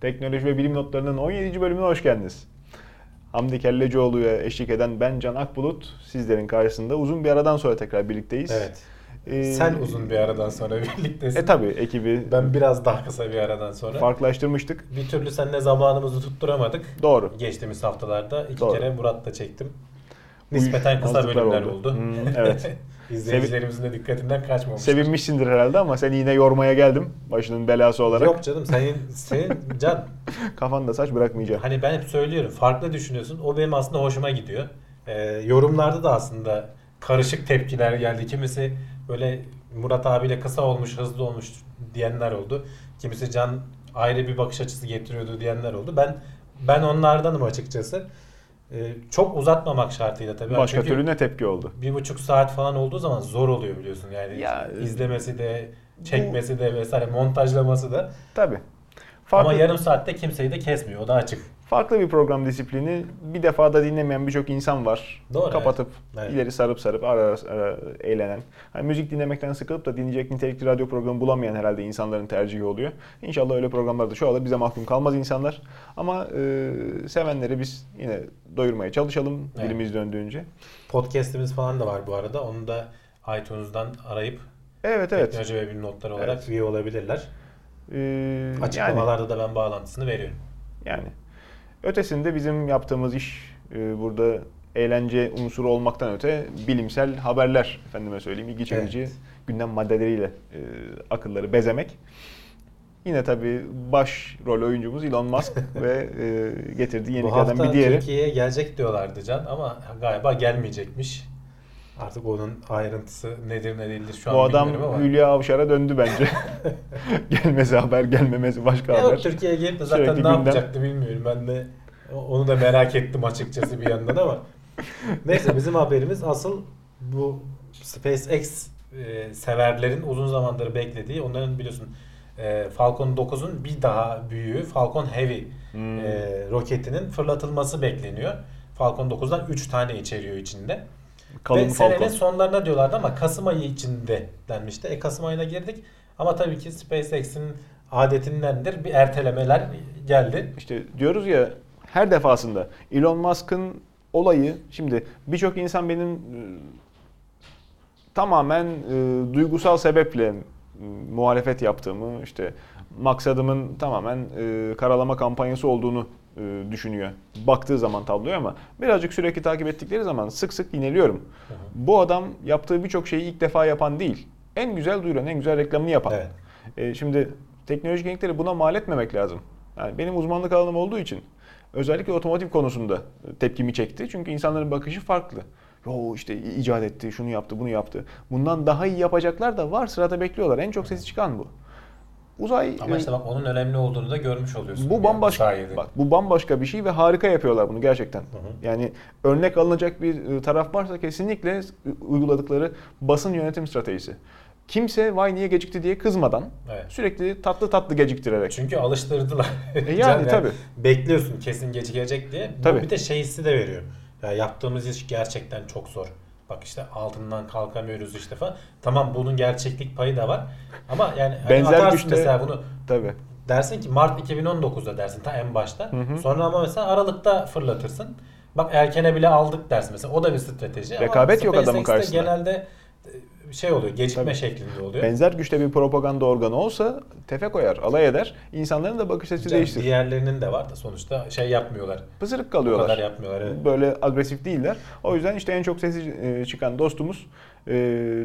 Teknoloji ve Bilim Notları'nın 17. bölümüne hoş geldiniz. Hamdi Kellecioğlu'ya eşlik eden ben Can Akbulut. Sizlerin karşısında uzun bir aradan sonra tekrar birlikteyiz. Evet. Ee, Sen uzun bir aradan sonra birliktesin. E tabi ekibi Ben biraz daha kısa bir aradan sonra. farklılaştırmıştık. Bir türlü seninle zamanımızı tutturamadık. Doğru. Geçtiğimiz haftalarda iki Doğru. kere Murat'la çektim. Nispeten kısa bölümler oldu. oldu. Hmm, evet. İzleyicilerimizin de dikkatinden kaçmamış. Sevinmişsindir herhalde ama seni yine yormaya geldim. Başının belası olarak. Yok canım senin, senin Can Kafanda saç bırakmayacağım. hani ben hep söylüyorum farklı düşünüyorsun. O benim aslında hoşuma gidiyor. Ee, yorumlarda da aslında karışık tepkiler geldi. Kimisi böyle Murat abiyle kısa olmuş, hızlı olmuş diyenler oldu. Kimisi Can ayrı bir bakış açısı getiriyordu diyenler oldu. Ben ben onlardanım açıkçası. Ee, çok uzatmamak şartıyla tabii. Başka Çünkü türlü ne tepki oldu? bir buçuk saat falan olduğu zaman zor oluyor biliyorsun yani Ya, izlemesi de çekmesi de vesaire montajlaması da Tabi. Farklı, ama yarım saatte kimseyi de kesmiyor o da açık. Farklı bir program disiplini. Bir defada dinlemeyen birçok insan var. Doğru, Kapatıp evet. ileri sarıp sarıp ara ara, eğlenen. Hani müzik dinlemekten sıkılıp da dinleyecek nitelikli radyo programı bulamayan herhalde insanların tercihi oluyor. İnşallah öyle programlar da çoğalır. Bize mahkum kalmaz insanlar. Ama e, sevenleri biz yine doyurmaya çalışalım Evet. dilimiz döndüğünce. Podcast'imiz falan da var bu arada. Onu da iTunes'dan arayıp Evet evet. teknoloji ve bilim notları olarak Evet. üye olabilirler. Ee, yani, Açıklamalarda da ben bağlantısını veriyorum. yani ötesinde bizim yaptığımız iş e, burada eğlence unsuru olmaktan öte bilimsel haberler efendime söyleyeyim ilgi çekici Evet. gündem maddeleriyle e, akılları bezemek. Yine tabii baş rol oyuncumuz Elon Musk ve e, getirdiği bu yeniliklerden hafta bir diğeri. Türkiye'ye gelecek diyorlardı Can ama galiba gelmeyecekmiş. Artık onun ayrıntısı nedir ne değildir şu an Bu adam bilmiyorum ama. Hülya Avşar'a döndü bence. Gelmesi haber, gelmemesi başka haber. yok, Türkiye'ye gelip de zaten Sürekli ne gündem. yapacaktı bilmiyorum. Ben de onu da merak ettim açıkçası bir yandan ama. Neyse bizim haberimiz asıl bu SpaceX e, severlerin uzun zamandır beklediği onların biliyorsun e, Falcon 9'un bir daha büyüğü Falcon Heavy Hmm. e, roketinin fırlatılması bekleniyor. Falcon 9'dan 3 tane içeriyor içinde. Kalın Ve senenin Falcon. sonlarına diyorlardı ama Kasım ayı içinde denmişti. E Kasım ayına girdik ama tabii ki SpaceX'in adetindendir bir ertelemeler geldi. İşte diyoruz ya her defasında Elon Musk'ın olayı şimdi birçok insan benim e, tamamen e, duygusal sebeple e, muhalefet yaptığımı işte maksadımın tamamen e, karalama kampanyası olduğunu düşünüyor. Baktığı zaman tabloya ama birazcık sürekli takip ettikleri zaman sık sık yineliyorum. Bu adam yaptığı birçok şeyi ilk defa yapan değil. En güzel duyuran, en güzel reklamını yapan. Evet. E, şimdi teknolojik yenilikleri buna mal etmemek lazım. Yani benim uzmanlık alanım olduğu için özellikle otomotiv konusunda tepkimi çekti. Çünkü insanların bakışı farklı. Yo işte icat etti, şunu yaptı, bunu yaptı. Bundan daha iyi yapacaklar da var sırada bekliyorlar. En çok sesi çıkan bu. Uzay Ama e, işte bak onun önemli olduğunu da görmüş oluyorsun. bu yani bambaşka sayede. bak bu bambaşka bir şey ve harika yapıyorlar bunu gerçekten. hı. Yani örnek alınacak bir e, taraf varsa kesinlikle e, uyguladıkları basın yönetim stratejisi. Kimse vay niye gecikti diye kızmadan Evet. sürekli tatlı tatlı geciktirerek. Çünkü alıştırdılar. E yani tabii. Bekliyorsun kesin gecikecek diye. Bu Tabii. bir de şey hissi de veriyor. Ya yaptığımız iş gerçekten çok zor. Bak işte altından kalkamıyoruz işte falan. Tamam bunun gerçeklik payı da var. Ama yani hani Benzer güçte- mesela bunu Tabii. dersin ki Mart 2019'da dersin ta en başta. Hı hı. Sonra ama mesela Aralık'ta fırlatırsın. Bak erkene bile aldık dersin mesela. O da bir strateji. Ama Rekabet yok adamın karşısında. genelde e, şey oluyor. Gecikme Tabii. şeklinde oluyor. Benzer güçte bir propaganda organı olsa tefe koyar, alay eder. İnsanların da bakış açısı değiştir. Diğerlerinin de var da sonuçta şey yapmıyorlar. Pısırık O kadar kalıyorlar. yapmıyorlar. Evet. Böyle agresif değiller. O yüzden işte en çok sesi e, çıkan dostumuz e,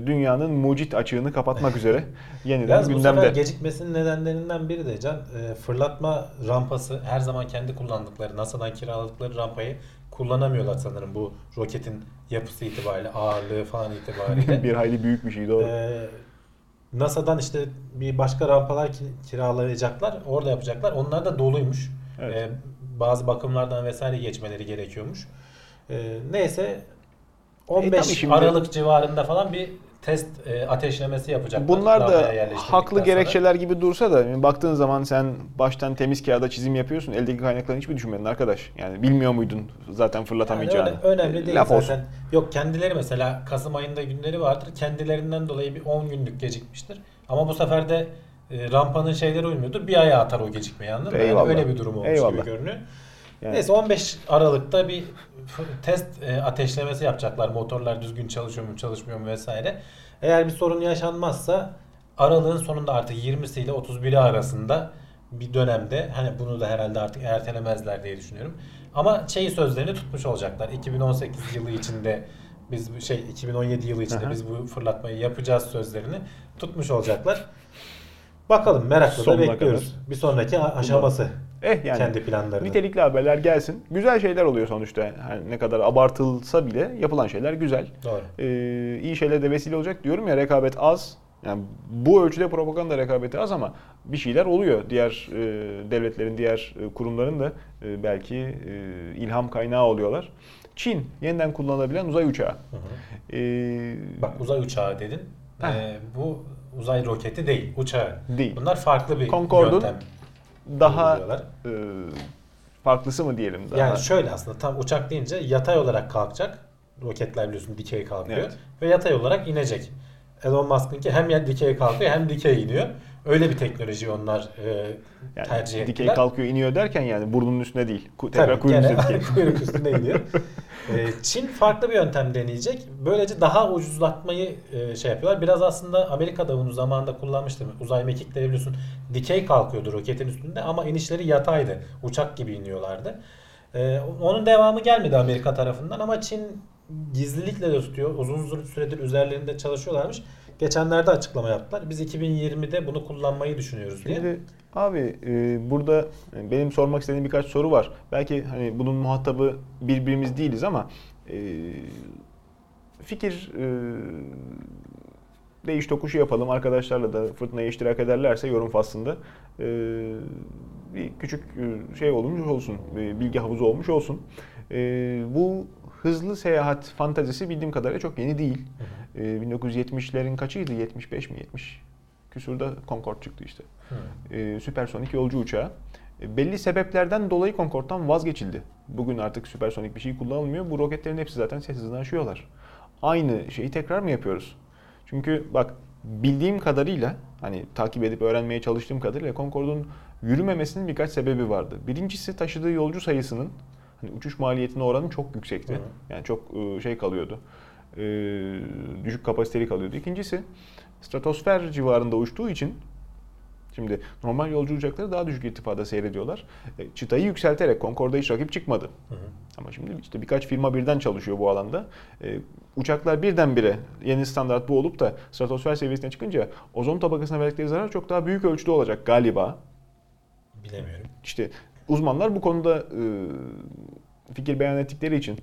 dünyanın mucit açığını kapatmak üzere yeniden Yalnız bu sefer gündemde. gecikmesinin nedenlerinden biri de Can e, fırlatma rampası her zaman kendi kullandıkları NASA'dan kiraladıkları rampayı kullanamıyorlar sanırım bu roketin yapısı itibariyle ağırlığı falan itibariyle. bir hayli büyük bir şey doğru. Ee, NASA'dan işte bir başka rampalar ki- kiralayacaklar. Orada yapacaklar. Onlar da doluymuş. Evet. Ee, bazı bakımlardan vesaire geçmeleri gerekiyormuş. Ee, neyse 15 E, şimdi- Aralık civarında falan bir test e, ateşlemesi yapacaklar. Bunlar da haklı sonra. gerekçeler gibi dursa da yani baktığın zaman sen baştan temiz kağıda çizim yapıyorsun. Eldeki kaynaklarını hiç mi düşünmedin arkadaş? Yani bilmiyor muydun zaten Yani fırlatamayacağını? öyle- önemli değil Laf zaten. olsun. Yok kendileri mesela Kasım ayında günleri vardır. Kendilerinden dolayı bir 10 günlük gecikmiştir. Ama bu sefer de e, rampanın şeyleri uymuyordur. Bir aya atar o gecikmeyi anladın mı? Yani öyle bir durum olmuş Eyvallah. gibi görünüyor. Yani- Neyse 15 Aralık'ta bir test e, ateşlemesi yapacaklar. Motorlar düzgün çalışıyor mu çalışmıyor mu vesaire. Eğer bir sorun yaşanmazsa aralığın sonunda artık 20'si ile 31'i arasında bir dönemde hani bunu da herhalde artık ertelemezler diye düşünüyorum. Ama şeyi sözlerini tutmuş olacaklar. 2018 yılı içinde biz şey 2017 yılı içinde Aha. biz bu fırlatmayı yapacağız sözlerini tutmuş olacaklar. Bakalım merakla da Sonuna bekliyoruz. Bir sonraki aşaması Eh yani kendi planlarını. nitelikli haberler gelsin. Güzel şeyler oluyor sonuçta. Yani ne kadar abartılsa bile yapılan şeyler güzel. Doğru. Ee, iyi şeyler de vesile olacak diyorum ya rekabet az. Yani bu ölçüde propaganda rekabeti az ama bir şeyler oluyor. Diğer e, devletlerin, diğer e, kurumların da e, belki e, ilham kaynağı oluyorlar. Çin yeniden kullanılabilen uzay uçağı. Hı hı. Ee, Bak uzay uçağı dedin. Heh. Ee, bu uzay roketi değil, uçağı. Değil. Bunlar farklı bir Concorde'un yöntem. daha e, farklısı mı diyelim? Daha, Yani şöyle aslında tam uçak deyince yatay olarak kalkacak. Roketler biliyorsun dikey kalkıyor. Evet. Ve yatay olarak inecek. Elon Musk'ınki hem dikey kalkıyor hem dikey iniyor. Öyle bir teknoloji onlar e, yani tercih ettiler. dikey kalkıyor iniyor derken yani burnunun üstünde değil. Ku- Tekrar üstünde dikey. kuyruk üstüne iniyor. Ee, Çin farklı bir yöntem deneyecek. Böylece daha ucuzlatmayı e, şey yapıyorlar. Biraz aslında Amerika'da bunu zamanında kullanmıştım. Uzay mekikleri biliyorsun dikey kalkıyordu roketin üstünde ama inişleri yataydı. Uçak gibi iniyorlardı. Ee, onun devamı gelmedi Amerika tarafından ama Çin gizlilikle de tutuyor. Uzun süredir üzerlerinde çalışıyorlarmış. Geçenlerde açıklama yaptılar. Biz 2020'de bunu kullanmayı düşünüyoruz diye. Şimdi abi e, burada e, benim sormak istediğim birkaç soru var. Belki hani bunun muhatabı birbirimiz değiliz ama e, fikir e, değiş tokuşu yapalım. Arkadaşlarla da fırtınaya iştirak ederlerse yorum faslında e, bir küçük e, şey olmuş olsun. e, bilgi havuzu olmuş olsun. E, bu hızlı seyahat fantazisi bildiğim kadarıyla çok yeni değil. E, 1970'lerin kaçıydı? 75 mi? 70 küsurda Concorde çıktı işte. Hı. E, süpersonik yolcu uçağı. E, belli sebeplerden dolayı Concorde'dan vazgeçildi. Bugün artık süpersonik bir şey kullanılmıyor. Bu roketlerin hepsi zaten ses hızını aşıyorlar. Aynı şeyi tekrar mı yapıyoruz? Çünkü bak bildiğim kadarıyla hani takip edip öğrenmeye çalıştığım kadarıyla Concorde'un yürümemesinin birkaç sebebi vardı. Birincisi taşıdığı yolcu sayısının hani uçuş maliyetine oranı çok yüksekti. Hı hı. Yani çok e, şey kalıyordu. E, düşük kapasiteli kalıyordu. İkincisi stratosfer civarında uçtuğu için Şimdi normal yolcu uçakları daha düşük irtifada seyrediyorlar. E, Çıtayı yükselterek Concorde'a hiç rakip çıkmadı. Hı hı. Ama şimdi işte birkaç firma birden çalışıyor bu alanda. E, uçaklar birdenbire yeni standart bu olup da stratosfer seviyesine çıkınca ozon tabakasına verdikleri zarar çok daha büyük ölçüde olacak galiba. Bilemiyorum. İşte uzmanlar bu konuda e, fikir beyan ettikleri için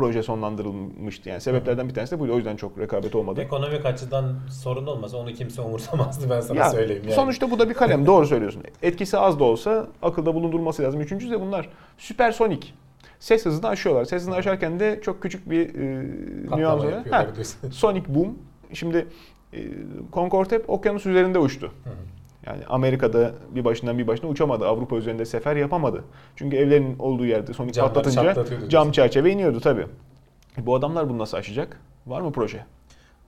proje sonlandırılmıştı. Yani sebeplerden bir tanesi de buydu. O yüzden çok rekabet olmadı. Ekonomik açıdan sorun olmasa onu kimse umursamazdı ben sana Ya, söyleyeyim yani. Sonuçta bu da bir kalem. Doğru söylüyorsun. Etkisi az da olsa akılda bulundurulması lazım. Üçüncüsü de bunlar süpersonik. Ses hızını aşıyorlar. Ses hızını aşarken de çok küçük bir e, nüans var. Sonic boom. Şimdi e, Concorde hep okyanus üzerinde uçtu. Hı hı. Yani Amerika'da bir başından bir başına uçamadı. Avrupa üzerinde sefer yapamadı. Çünkü evlerin olduğu yerde Sonic Camları patlatınca cam diyorsun. çerçeve iniyordu tabii. Bu adamlar bunu nasıl aşacak? Var mı proje?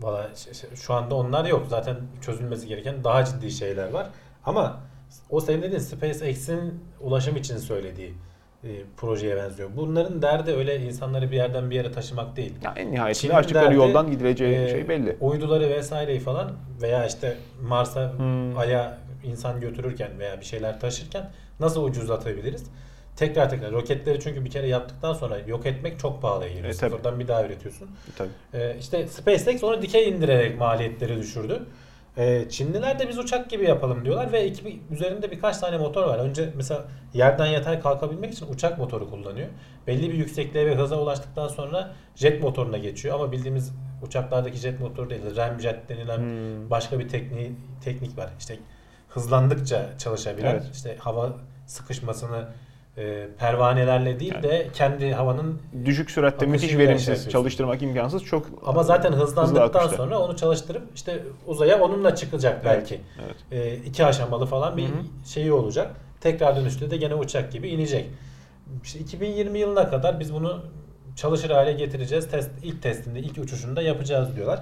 Valla şu anda onlar yok. Zaten çözülmesi gereken daha ciddi şeyler var. Ama o senin dediğin SpaceX'in ulaşım için söylediği e, projeye benziyor. Bunların derdi öyle insanları bir yerden bir yere taşımak değil. Ya en nihayetinde Çin'in açtıkları derdi, yoldan gidileceği e, şey belli. Uyduları vesaireyi falan veya işte Mars'a Hmm. Ay'a insan götürürken veya bir şeyler taşırken nasıl ucuzlatabiliriz? Tekrar tekrar roketleri çünkü bir kere yaptıktan sonra yok etmek çok pahalıya geliyor. E. Sıfırdan bir daha üretiyorsun. Tabii. Ee, işte SpaceX onu dikey indirerek maliyetleri düşürdü. Ee, Çinliler de biz uçak gibi yapalım diyorlar ve ekibi üzerinde birkaç tane motor var. Önce mesela yerden yatay kalkabilmek için uçak motoru kullanıyor. Belli bir yüksekliğe ve hıza ulaştıktan sonra jet motoruna geçiyor ama bildiğimiz uçaklardaki jet motoru değil, ramjet denilen Hmm. başka bir teknik teknik var. İşte hızlandıkça çalışabilen, Evet. işte hava sıkışmasını e, pervanelerle değil Yani. de kendi havanın Düşük süratte müthiş verimsiz çalıştırmak imkansız. Çok ama zaten hızlı hızlandıktan akışta. sonra onu çalıştırıp işte uzaya onunla çıkacak Evet, belki. Evet. Ee, iki aşamalı falan bir Hı hı. şeyi olacak. Tekrar dönüşte de gene uçak gibi inecek. İşte 2020 yılına kadar biz bunu çalışır hale getireceğiz. Test ilk testinde, ilk uçuşunda yapacağız diyorlar.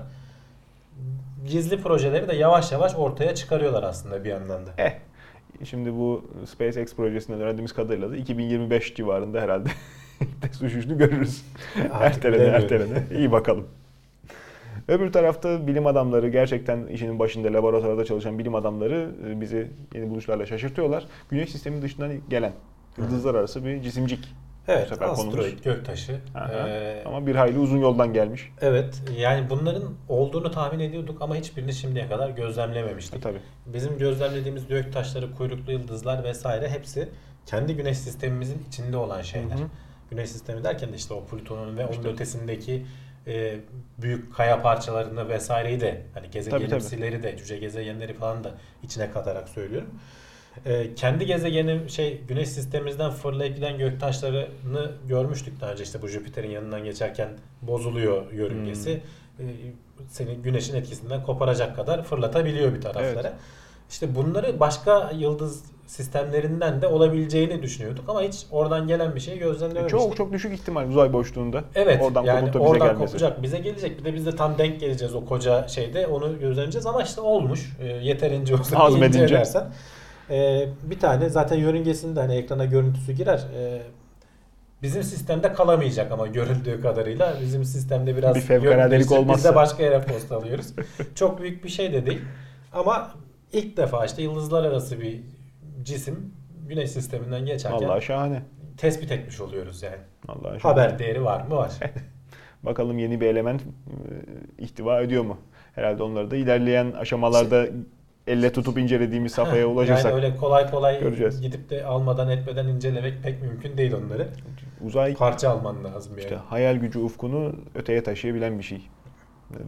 Gizli projeleri de yavaş yavaş ortaya çıkarıyorlar aslında bir yandan da. Eh. Şimdi bu SpaceX projesinden öğrendiğimiz kadarıyla da 2025 civarında herhalde test uçuşunu görürüz. Ertelene ertelene. İyi bakalım. Öbür tarafta bilim adamları gerçekten işinin başında laboratuvarda çalışan bilim adamları e, bizi yeni buluşlarla şaşırtıyorlar. Güneş sistemi dışından gelen yıldızlar arası bir cisimcik. Bu Evet, sefer konumuz. asteroid, göktaşı. Aha. Ee, Ama bir hayli uzun yoldan gelmiş. evet, yani bunların olduğunu tahmin ediyorduk ama hiçbirini şimdiye kadar E, gözlemlememiştik. tabii. Bizim gözlemlediğimiz göktaşları, kuyruklu yıldızlar vesaire hepsi kendi güneş sistemimizin içinde olan şeyler. Hı hı. Güneş sistemi derken de işte o Plüton'un ve onun İşte. ötesindeki e, büyük kaya parçalarını vesaireyi de hani gezegenimsileri de cüce gezegenleri falan da içine katarak söylüyorum. E, kendi gezegeni şey güneş sistemimizden fırlayıp giden göktaşlarını görmüştük daha önce işte bu Jüpiter'in yanından geçerken bozuluyor yörüngesi. Hmm. E, seni güneşin etkisinden koparacak kadar fırlatabiliyor bir taraflara. Evet. İşte bunları başka yıldız sistemlerinden de olabileceğini düşünüyorduk ama hiç oradan gelen bir şey gözlemlememiştik. Çok çok düşük ihtimal uzay boşluğunda. Evet Oradan yani kopup da bize oradan gelmesi. kopacak bize gelecek bir de biz de tam denk geleceğiz o koca şeyde onu gözlemleyeceğiz ama işte olmuş Ee, yeterince uzun Hazmedince. ince Ee, bir tane zaten yörüngesinde hani ekrana görüntüsü girer Ee, bizim sistemde kalamayacak ama görüldüğü kadarıyla bizim sistemde biraz Bir fevkaladelik değiştirip Biz olmazsa. de başka yere posta alıyoruz. Çok büyük bir şey de değil ama ilk defa işte yıldızlar arası bir cisim güneş sisteminden geçerken Vallahi şahane. tespit etmiş oluyoruz yani. Vallahi şahane. Haber değeri var mı? Var. Bakalım yeni bir element e, ihtiva ediyor mu? Herhalde onları da ilerleyen aşamalarda elle tutup incelediğimiz safhaya ulaşırsak. Yani öyle kolay kolay göreceğiz. gidip de almadan etmeden incelemek pek mümkün değil onları. Uzay Parça alman lazım yani. işte hayal gücü ufkunu öteye taşıyabilen bir şey.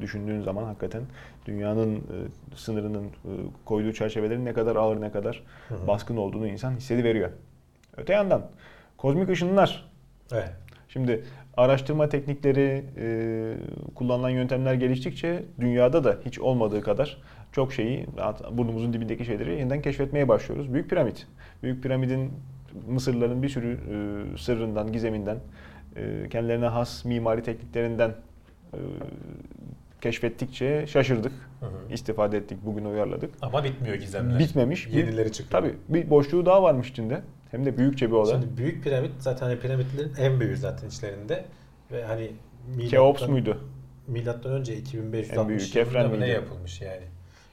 Düşündüğün zaman hakikaten dünyanın e, sınırının e, koyduğu çerçevelerin ne kadar ağır ne kadar Hı hı. baskın olduğunu insan hissediveriyor. Öte yandan kozmik ışınlar Evet. Şimdi araştırma teknikleri, e, kullanılan yöntemler geliştikçe dünyada da hiç olmadığı kadar çok şeyi, burnumuzun dibindeki şeyleri yeniden keşfetmeye başlıyoruz. Büyük piramit. Büyük piramidin Mısırlıların bir sürü e, sırrından, gizeminden, e, kendilerine has mimari tekniklerinden e, keşfettikçe şaşırdık, Hı hı. istifade ettik, bugün uyarladık. Ama bitmiyor gizemler. Bitmemiş. Bir- Yenileri çıkıyor. Tabii bir boşluğu daha varmış içinde. Hem de büyükçe bir olay. Şimdi büyük piramit zaten hani piramitlerin en büyüğü zaten içlerinde ve hani Keops muydu? Milattan önce En 2560 büyüğü, yılında mı ne yapılmış yani.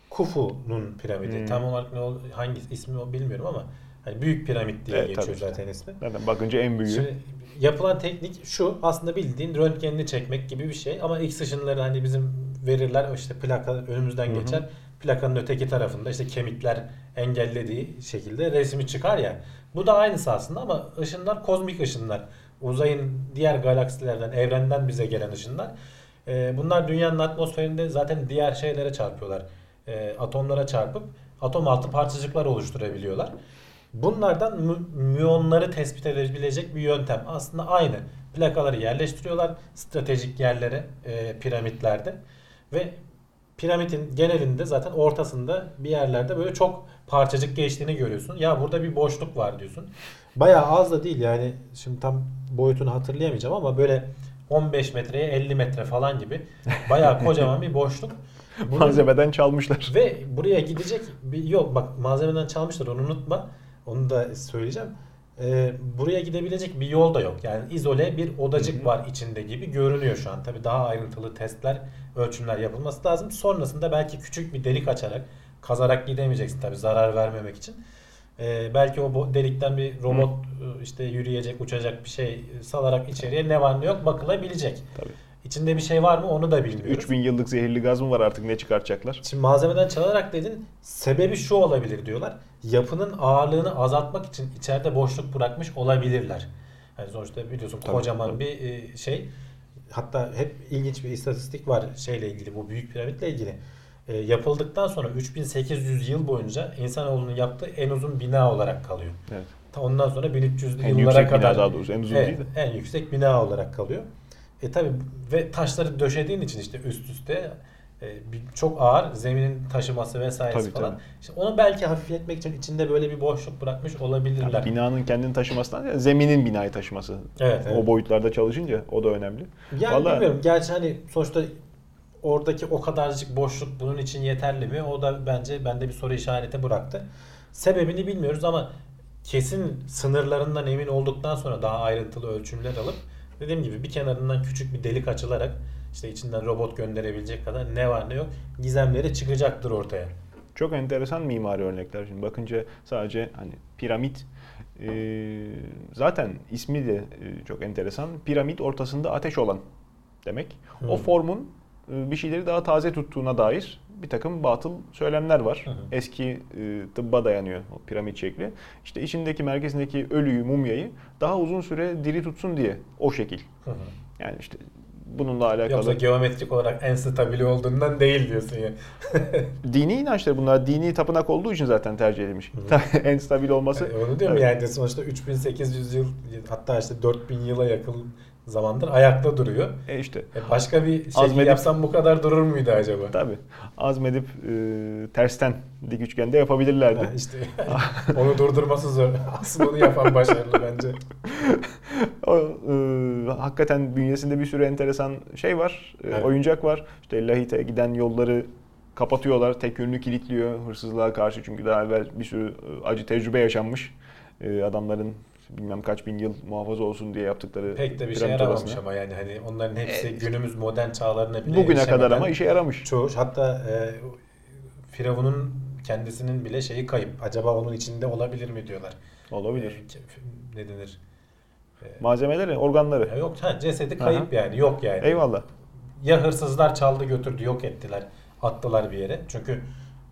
Kufu'nun piramidi. Hmm. Tam olarak ne ol, hangi ismi o bilmiyorum ama hani büyük piramit diye Evet, geçiyor işte. zaten ismi. Zaten bakınca en büyüğü. Şimdi yapılan teknik şu aslında bildiğin röntgenini çekmek gibi bir şey ama X ışınları hani bizim verirler işte plaka önümüzden geçer. Plakanın öteki tarafında işte kemikler engellediği şekilde resmi çıkar ya. Bu da aynısı aslında ama ışınlar kozmik ışınlar. Uzayın diğer galaksilerden, evrenden bize gelen ışınlar. Ee, bunlar dünyanın atmosferinde zaten diğer şeylere çarpıyorlar. Ee, atomlara çarpıp atom altı parçacıklar oluşturabiliyorlar. Bunlardan mü- müyonları tespit edebilecek bir yöntem. Aslında aynı. Plakaları yerleştiriyorlar stratejik yerlere, e, piramitlerde ve piramidin genelinde zaten ortasında bir yerlerde böyle çok parçacık geçtiğini görüyorsun. Ya burada bir boşluk var diyorsun. Bayağı az da değil yani şimdi tam boyutunu hatırlayamayacağım ama böyle 15 metreye 50 metre falan gibi bayağı kocaman bir boşluk. Malzemeden çalmışlar. ve buraya gidecek bir yol. Bak malzemeden çalmışlar onu unutma. Onu da söyleyeceğim. Ee, buraya gidebilecek bir yol da yok. Yani izole bir odacık Hı hı. var içinde gibi görünüyor şu an. Tabii daha ayrıntılı testler, ölçümler yapılması lazım. Sonrasında belki küçük bir delik açarak, kazarak gidemeyeceksin tabii zarar vermemek için. Ee, belki o delikten bir robot e, işte yürüyecek, uçacak bir şey salarak içeriye ne var ne yok bakılabilecek. Tabii. İçinde bir şey var mı onu da bilmiyoruz. 3000 yıllık zehirli gaz mı var artık ne çıkartacaklar? Şimdi malzemeden çalarak dedin sebebi şu olabilir diyorlar. Yapının ağırlığını azaltmak için içeride boşluk bırakmış olabilirler. Yani sonuçta biliyorsun Tabii, kocaman tabii. bir e, şey. Hatta hep ilginç bir istatistik var şeyle ilgili bu büyük piramitle ilgili. E, yapıldıktan sonra 3800 yıl boyunca insanoğlunun yaptığı en uzun bina olarak kalıyor. Evet. Ondan sonra 1300'lü En yıllara yüksek kadar bina daha doğrusu. En uzun Evet, değil de. en yüksek bina olarak kalıyor. E tabi ve taşları döşediğin için işte üst üste e, çok ağır zeminin taşıması vesairesi Tabii, falan. tabii. İşte onu belki hafifletmek için içinde böyle bir boşluk bırakmış olabilirler. Yani binanın kendini taşımasından ziyade zeminin binayı taşıması. Evet, evet. O boyutlarda çalışınca o da önemli. Yani Vallahi- bilmiyorum. Gerçi hani sonuçta oradaki o kadarcık boşluk bunun için yeterli mi? O da bence bende bir soru işareti bıraktı. Sebebini bilmiyoruz ama kesin sınırlarından emin olduktan sonra daha ayrıntılı ölçümler alıp dediğim gibi bir kenarından küçük bir delik açılarak işte içinden robot gönderebilecek kadar ne var ne yok gizemleri çıkacaktır ortaya. Çok enteresan mimari örnekler. Şimdi bakınca sadece hani piramit e, zaten ismi de e, çok enteresan. Piramit ortasında ateş olan demek. Hmm. O formun e, bir şeyleri daha taze tuttuğuna dair bir takım batıl söylemler var. Hı hı. Eski e, tıbba dayanıyor o piramit şekli. İşte içindeki merkezindeki ölüyü, mumyayı daha uzun süre diri tutsun diye o şekil. Hı hı. Yani işte bununla alakalı Yoksa geometrik olarak en stabili olduğundan değil diyorsun ya. dini inançlar bunlar dini tapınak olduğu için zaten tercih edilmiş. en stabil olması. Yani onu diyorum Evet. yani sonuçta 3800 yıl hatta işte 4000 yıla yakın zamandır ayakta duruyor. E işte E başka bir şey Azmedip- yapsam bu kadar durur muydu acaba? tabi azmedip e, tersten dik üçgende yapabilirlerdi. Ha, işte onu durdurması zor. Asıl onu yapan başarılı bence. O, e, hakikaten bünyesinde bir sürü enteresan şey var, e, Evet. oyuncak var. İşte Lahit'e giden yolları kapatıyorlar, tek yönlü kilitliyor hırsızlığa karşı çünkü daha evvel bir sürü e, acı tecrübe yaşanmış. E, adamların bilmem kaç bin yıl muhafaza olsun diye yaptıkları Pek de bir şey yaramamış odasına. ama yani hani onların hepsi E, günümüz modern çağlarına bile Bugüne kadar ama işe yaramış. Çoğu hatta e, Firavun'un kendisinin bile şeyi kayıp. Acaba onun içinde olabilir mi diyorlar. Olabilir. E, ne denir? Malzemeleri, organları. Ya yok ha, cesedi kayıp yani yok yani. Eyvallah. Ya hırsızlar çaldı götürdü yok ettiler attılar bir yere. Çünkü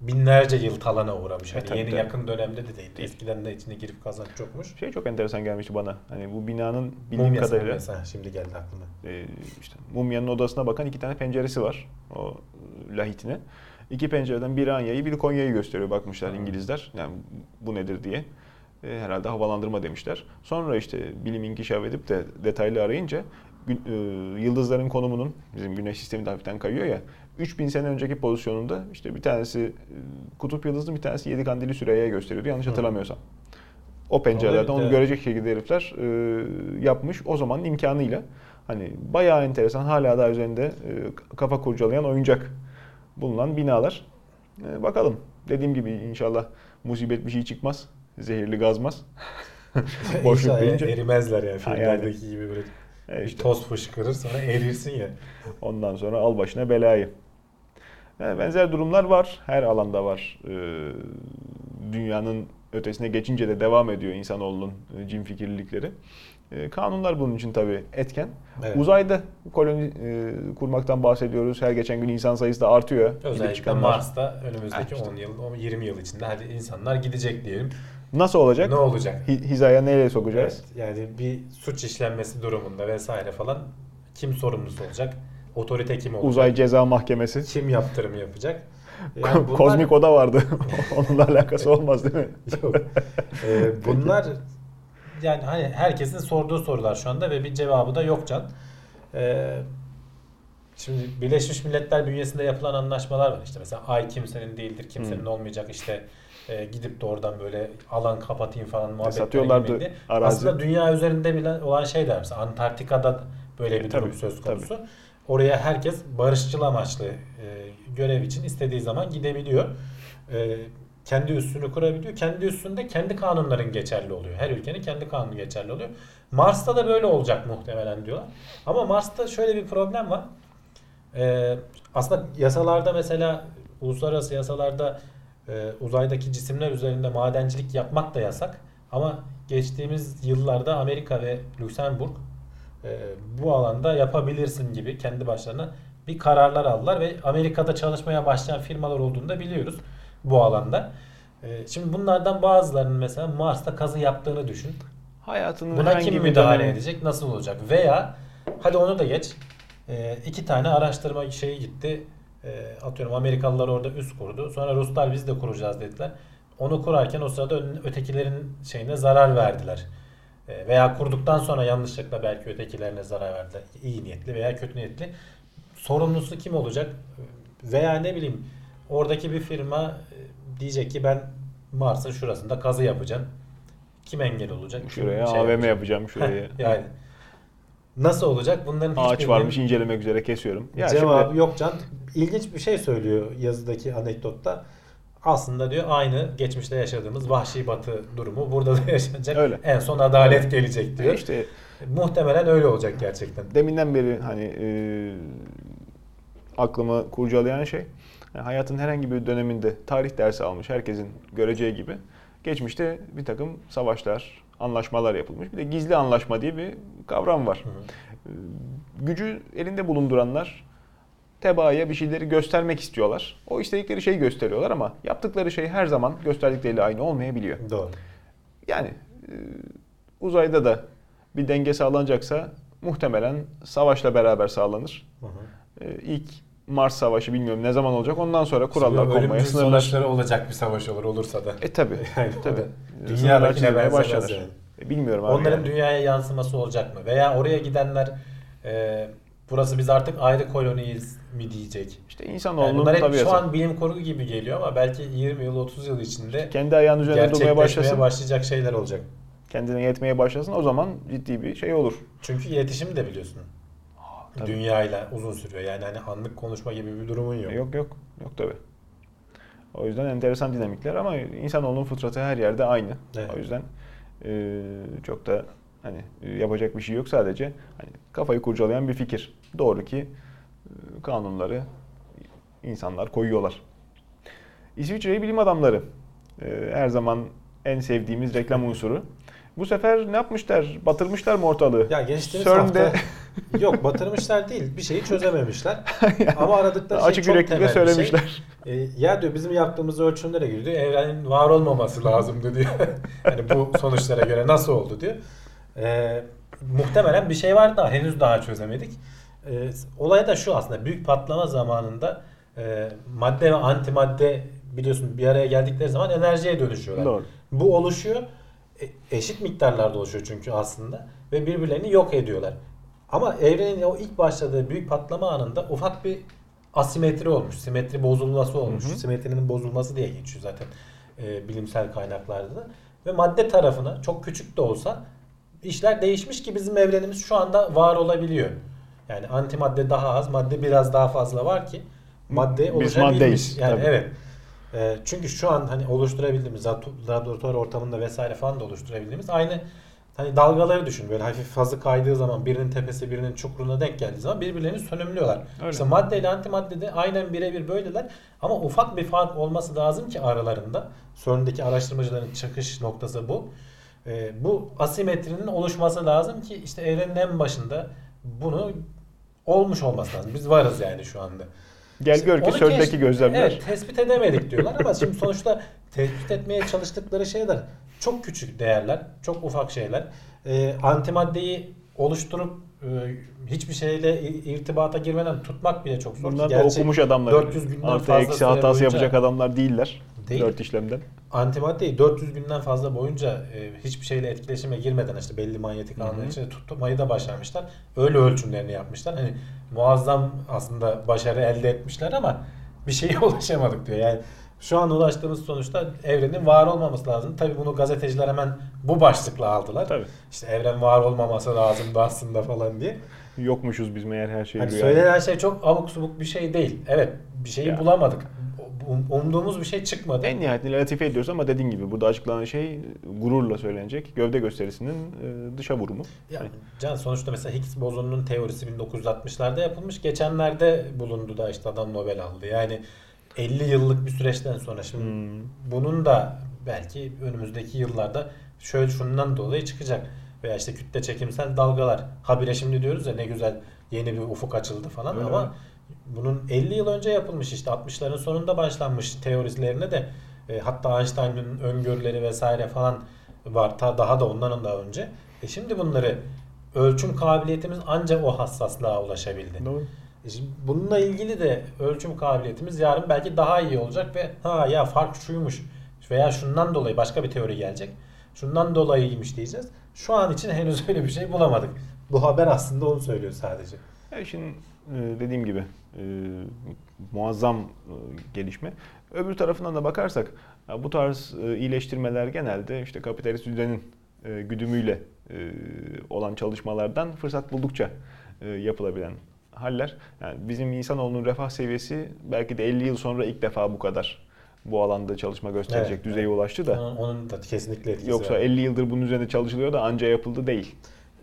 binlerce yıl talana uğramış. Hani E, tabii, yeni tabii. yakın dönemde de değil. Eskiden de içine girip kazanç çokmuş. Şey çok enteresan gelmişti bana. Hani bu binanın bildiğim Mumyası, kadarıyla. Ha, şimdi geldi aklıma. e, işte mumyanın odasına bakan iki tane penceresi var. O e, lahitine. İki pencereden biri Anya'yı biri Konya'yı gösteriyor bakmışlar Hmm. İngilizler. Yani bu nedir diye. E, herhalde havalandırma demişler. Sonra işte bilim inkişaf edip de detaylı arayınca gün- e, yıldızların konumunun bizim güneş sistemi de hafiften kayıyor ya 3000 sene önceki pozisyonunda işte bir tanesi e, kutup yıldızının bir tanesi 7 kandili Süreyya'ya gösteriyordu yanlış hatırlamıyorsam. O pencerelerden onu görecek şekilde herifler e, yapmış o zamanın imkanıyla. Hani bayağı enteresan hala daha üzerinde e, kafa kurcalayan oyuncak bulunan binalar. E, bakalım. Dediğim gibi inşallah musibet bir şey çıkmaz. Zehirli gazmaz. Boşluk deyince. erimezler yani filmlerdeki gibi böyle E, bir işte toz fışkırır sonra erirsin ya. ondan sonra al başına belayı. Yani benzer durumlar var. Her alanda var. E, dünyanın ötesine geçince de devam ediyor insanoğlunun e, cin fikirlilikleri. E, kanunlar bunun için tabii etken. Evet. Uzayda koloni e, kurmaktan bahsediyoruz. Her geçen gün insan sayısı da artıyor. Özellikle. Mars'ta önümüzdeki işte. 10 yıl, 10 20 yıl içinde hadi insanlar gidecek diyelim. Nasıl olacak? Ne olacak? Hi- hizaya neyle sokacağız? Evet, yani bir suç işlenmesi durumunda vesaire falan kim sorumlusu olacak? Otorite kim olacak? Uzay Ceza Mahkemesi. Kim yaptırım yapacak? Yani bunlar- Kozmik Oda vardı. Onunla alakası olmaz değil mi? Yok. Ee, bunlar yani hani herkesin sorduğu sorular şu anda ve bir cevabı da yok Can. Ee, şimdi Birleşmiş Milletler bünyesinde yapılan anlaşmalar var. İşte mesela ay kimsenin değildir, kimsenin Hmm. olmayacak. İşte e, gidip de oradan böyle alan kapatayım falan muhabbetler satıyorlardı girmedi. arazi. Aslında dünya üzerinde bile olan şey de mesela Antarktika'da böyle bir E, durum tabii, söz konusu. Oraya herkes barışçıl amaçlı e, görev için istediği zaman gidebiliyor. E, kendi üssünü kurabiliyor. Kendi üssünde kendi kanunların geçerli oluyor. Her ülkenin kendi kanunu geçerli oluyor. Mars'ta da böyle olacak muhtemelen diyorlar. Ama Mars'ta şöyle bir problem var. E, aslında yasalarda mesela uluslararası yasalarda e, uzaydaki cisimler üzerinde madencilik yapmak da yasak. Ama geçtiğimiz yıllarda Amerika ve Lüksemburg bu alanda yapabilirsin gibi kendi başlarına bir kararlar aldılar ve Amerika'da çalışmaya başlayan firmalar olduğunu da biliyoruz bu alanda. E, şimdi bunlardan bazılarının mesela Mars'ta kazı yaptığını düşün. Hayatının Buna kim müdahale dönemi- edecek? Nasıl olacak? Veya hadi onu da geç. E, iki tane araştırma şeyi gitti. E, atıyorum Amerikalılar orada üst kurdu. Sonra Ruslar biz de kuracağız dediler. Onu kurarken o sırada ötekilerin şeyine zarar verdiler. E, veya kurduktan sonra yanlışlıkla belki ötekilerine zarar verdiler. İyi niyetli veya kötü niyetli. Sorumlusu kim olacak? Veya ne bileyim oradaki bir firma e, diyecek ki ben Mars'ın şurasında kazı yapacağım. Kim engel olacak? Şuraya şey AVM yapacak? yapacağım şuraya. yani Nasıl olacak? Bunların Ağaç varmış incelemek üzere kesiyorum. Ya cevabı şimdi- yok Can. İlginç bir şey söylüyor yazıdaki anekdotta. Aslında diyor aynı geçmişte yaşadığımız vahşi batı durumu burada da yaşanacak. Öyle. En son adalet gelecek diyor. işte Muhtemelen öyle olacak gerçekten. deminden beri hani e, aklımı kurcalayan şey yani hayatın herhangi bir döneminde tarih dersi almış herkesin göreceği gibi geçmişte bir takım savaşlar, anlaşmalar yapılmış. Bir de gizli anlaşma diye bir kavram var. E, Gücü elinde bulunduranlar tebaaya bir şeyleri göstermek istiyorlar. O istedikleri şeyi gösteriyorlar ama yaptıkları şey her zaman gösterdikleriyle aynı olmayabiliyor. Doğru. Yani e, uzayda da bir denge sağlanacaksa muhtemelen savaşla beraber sağlanır. Hı hı. E, ilk Mars Savaşı bilmiyorum ne zaman olacak. Ondan sonra kurallar konmaya, sınırlar. sonuçları olacak bir savaş olur olursa da. E tabi. Yani tabi. da Dünyadakine benzemez yani. E, bilmiyorum abi. Onların yani. dünyaya yansıması olacak mı? Veya oraya gidenler e, burası biz artık ayrı koloniyiz mi diyecek? İşte Yani insanoğlunun hep tabiatı. şu an bilim kurgu gibi geliyor ama belki 20 yıl 30 yıl içinde Kendi ayağının üzerinde durmaya başlasın. başlayacak şeyler olacak. kendine yetmeye başlasın o zaman ciddi bir şey olur. Çünkü iletişim de biliyorsun. tabii. Dünyayla uzun sürüyor. Yani hani anlık konuşma gibi bir durumun yok. Yok yok. Yok tabi. O yüzden enteresan dinamikler ama insanoğlunun fıtratı her yerde aynı. Evet. O yüzden e, çok da hani yapacak bir şey yok sadece hani kafayı kurcalayan bir fikir. Doğru ki e, kanunları insanlar koyuyorlar. İsviçre'yi bilim adamları e, her zaman en sevdiğimiz reklam unsuru. Bu sefer ne yapmışlar? Batırmışlar mı ortalığı? Ya geçtiğimiz CERN'de hafta yok batırmışlar değil. Bir şeyi çözememişler. Ama aradıkları şey açık çok temel bir söylemişler. Şey. E, ya diyor bizim yaptığımız ölçümlere göre diyor evrenin var olmaması lazımdı diyor. hani bu sonuçlara göre nasıl oldu diyor. E, muhtemelen bir şey var da henüz daha çözemedik. E, olay da şu aslında büyük patlama zamanında e, madde ve antimadde biliyorsun bir araya geldikleri zaman enerjiye dönüşüyorlar. Doğru. Bu oluşuyor. E, eşit miktarlarda oluşuyor çünkü aslında ve birbirlerini yok ediyorlar. Ama evrenin o ilk başladığı büyük patlama anında ufak bir asimetri olmuş. Simetri bozulması olmuş. Hı hı. Simetrinin bozulması diye geçiyor zaten e, bilimsel kaynaklarda da. Ve madde tarafına çok küçük de olsa işler değişmiş ki bizim evrenimiz şu anda var olabiliyor. Yani antimadde daha az, madde biraz daha fazla var ki madde Biz oluşabilmiş. maddeyiz, Yani tabii. evet. E, çünkü şu an hani oluşturabildiğimiz lab- laboratuvar ortamında vesaire falan da oluşturabildiğimiz aynı hani dalgaları düşün. Böyle hafif fazla kaydığı zaman birinin tepesi birinin çukuruna denk geldiği zaman birbirlerini sönümlüyorlar. Öyle. İşte madde ile antimadde de aynen birebir böyleler ama ufak bir fark olması lazım ki aralarında. CERN'deki araştırmacıların çıkış noktası bu. E, bu asimetrinin oluşması lazım ki işte evrenin en başında bunu olmuş olması lazım. Biz varız yani şu anda. Gel gör ki keş- gözlemler. Evet tespit edemedik diyorlar ama şimdi sonuçta tespit etmeye çalıştıkları şeyler çok küçük değerler, çok ufak şeyler. Ee, antimaddeyi oluşturup e, hiçbir şeyle irtibata girmeden tutmak bile çok zor. Bunlar da okumuş adamlar. 400 günden Artı fazla eksi hatası boyunca- yapacak adamlar değiller. Değil. Dört işlemden. Antimaddeyi 400 günden fazla boyunca e, hiçbir şeyle etkileşime girmeden işte belli manyetik alanların içinde tutmayı da başarmışlar. Öyle ölçümlerini yapmışlar. Hani muazzam aslında başarı elde etmişler ama bir şeye ulaşamadık diyor. Yani şu an ulaştığımız sonuçta evrenin var olmaması lazım. Tabii bunu gazeteciler hemen bu başlıkla aldılar. Tabii. İşte evren var olmaması lazımdı aslında falan diye. Yokmuşuz biz meğer her şeyi Hani söylenen şey çok abuk subuk bir şey değil. Evet bir şeyi Ya. bulamadık. Um- Umduğumuz bir şey çıkmadı. En nihayetinde latife ediyoruz ama dediğin gibi burada açıklanan şey gururla söylenecek. Gövde gösterisinin e, dışa vurumu. Ya Can sonuçta mesela Higgs bozonunun teorisi 1960'larda yapılmış. Geçenlerde bulundu da işte adam Nobel aldı. Yani 50 yıllık bir süreçten sonra şimdi Hmm. bunun da belki önümüzdeki yıllarda şöyle şundan dolayı çıkacak. Veya işte kütle çekimsel dalgalar. Habire şimdi diyoruz ya ne güzel yeni bir ufuk açıldı falan Öyle ama mi? bunun 50 yıl önce yapılmış işte 60'ların sonunda başlanmış teorilerine de e, hatta Einstein'ın öngörüleri vesaire falan var. Ta daha da ondan daha önce. E şimdi bunları ölçüm kabiliyetimiz ancak o hassaslığa ulaşabildi. Doğru. E şimdi bununla ilgili de ölçüm kabiliyetimiz yarın belki daha iyi olacak ve ha ya fark şuymuş veya şundan dolayı başka bir teori gelecek. Şundan dolayıymış diyeceğiz. Şu an için henüz öyle bir şey bulamadık. Bu haber aslında onu söylüyor sadece. Ya işin e, dediğim gibi e, muazzam gelişme. Öbür tarafından da bakarsak bu tarz iyileştirmeler genelde işte kapitalist düzenin güdümüyle olan çalışmalardan fırsat buldukça yapılabilen haller. Yani bizim insanoğlunun refah seviyesi belki de 50 yıl sonra ilk defa bu kadar bu alanda çalışma gösterecek Evet, düzeye evet. ulaştı da. Onun, onun da kesinlikle etkisi Yoksa var. 50 yıldır bunun üzerinde çalışılıyor da anca yapıldı değil.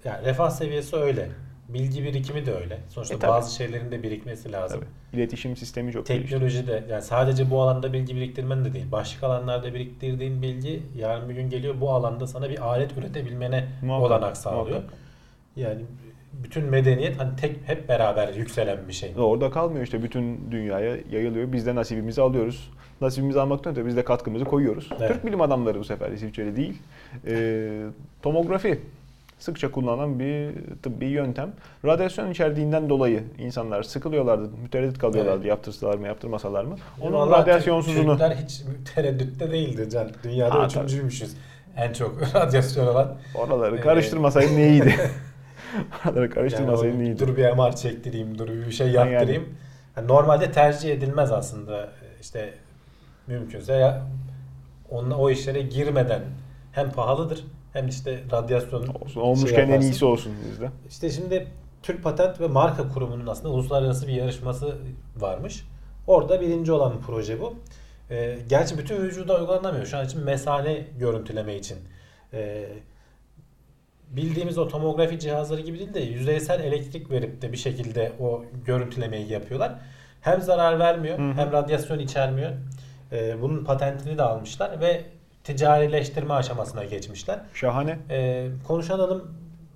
Yani refah seviyesi öyle. Bilgi birikimi de öyle. Sonuçta E, tabii. bazı şeylerin de birikmesi lazım. Tabii. İletişim sistemi çok gelişti. Teknoloji de yani sadece bu alanda bilgi biriktirmen de değil. Başka alanlarda biriktirdiğin bilgi yarın bir gün geliyor bu alanda sana bir alet üretebilmene Muhakkak, olanak sağlıyor. muhakkak. Yani bütün medeniyet hani tek hep beraber yükselen bir şey. Orada kalmıyor işte bütün dünyaya yayılıyor. Biz de nasibimizi alıyoruz. Nasibimizi almaktan öte biz de katkımızı koyuyoruz. Evet. Türk bilim adamları bu sefer İsviçreli değil. Ee, tomografi sıkça kullanılan bir tıbbi yöntem. Radyasyon içerdiğinden dolayı insanlar sıkılıyorlardı, mütereddit kalıyorlardı Evet. yaptırsalar mı yaptırmasalar mı. Onun Vallahi radyasyonsuzunu Türkler hiç tereddütte değildi can. Dünyada Ha, üçüncüymüşüz. En çok radyasyon olan. oraları Ee, karıştırmasaydın iyiydi. oraları Yani karıştırmasaydın o- iyiydi. dur bir MR çektireyim, dur bir şey Yani. yaptırayım. Yani normalde tercih edilmez aslında. İşte mümkünse ya onunla o işlere girmeden hem pahalıdır hem işte radyasyon Olsun, olmuşken şey en iyisi olsun bizde. İşte şimdi Türk Patent ve Marka Kurumu'nun aslında uluslararası bir yarışması varmış. Orada birinci olan bir proje bu. Ee, gerçi bütün vücuda uygulanamıyor. Şu an için mesane görüntüleme için. Ee, bildiğimiz o tomografi cihazları gibi değil de yüzeysel elektrik verip de bir şekilde o görüntülemeyi yapıyorlar. Hem zarar vermiyor Hı hı. hem radyasyon içermiyor. Ee, bunun patentini de almışlar ve ticarileştirme aşamasına geçmişler. Şahane. Ee, konuşan adam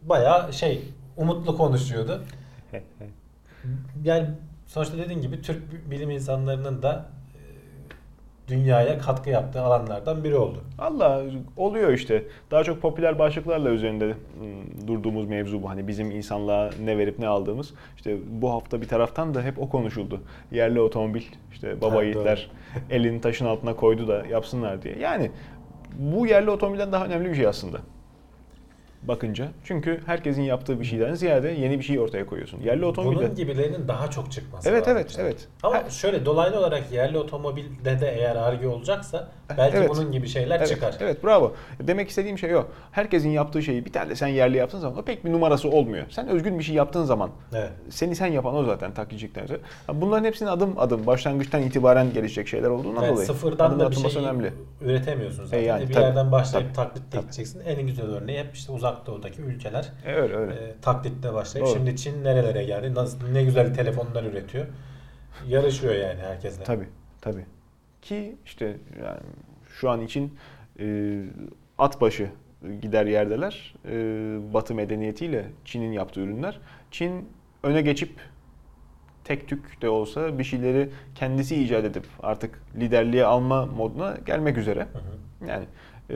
bayağı şey umutlu konuşuyordu. Yani sonuçta dediğin gibi Türk bilim insanlarının da dünyaya katkı yaptığı alanlardan biri oldu. Allah oluyor işte. Daha çok popüler başlıklarla üzerinde ım, durduğumuz mevzu bu. Hani bizim insanlığa ne verip ne aldığımız. İşte bu hafta bir taraftan da hep o konuşuldu. Yerli otomobil, işte baba Ha, yiğitler elini taşın altına koydu da yapsınlar diye. Yani bu yerli otomobilden daha önemli bir şey aslında. Bakınca. Çünkü herkesin yaptığı bir şeyden ziyade yeni bir şey ortaya koyuyorsun. Yerli otomobilde. Bunun gibilerinin daha çok çıkması Evet evet işte. evet. Ama Ha- şöyle dolaylı olarak yerli otomobilde de eğer arge olacaksa belki Evet. bunun gibi şeyler Evet, çıkar. evet bravo. Demek istediğim şey o. Herkesin yaptığı şeyi bir tane de sen yerli yaptığın zaman o pek bir numarası olmuyor. Sen özgün bir şey yaptığın zaman Evet. seni sen yapan o zaten taklitçikten öte. Bunların hepsinin adım adım başlangıçtan itibaren gelişecek şeyler olduğundan Evet, dolayı. sıfırdan adım da bir şey önemli. üretemiyorsun zaten. E yani, bir tabii, yerden başlayıp tabii, taklit tabii. edeceksin. En güzel örneği hep işte uzak doğudaki ülkeler. E, öyle öyle. E, taklitle başlayıp Doğru. şimdi Çin nerelere geldi? Nasıl ne güzel telefonlar üretiyor. Yarışıyor yani herkesle. Tabii tabii. Ki işte yani şu an için e, at başı gider yerdeler. E, Batı medeniyetiyle Çin'in yaptığı ürünler. Çin öne geçip tek tük de olsa bir şeyleri kendisi icat edip artık liderliğe alma moduna gelmek üzere. Hı hı. Yani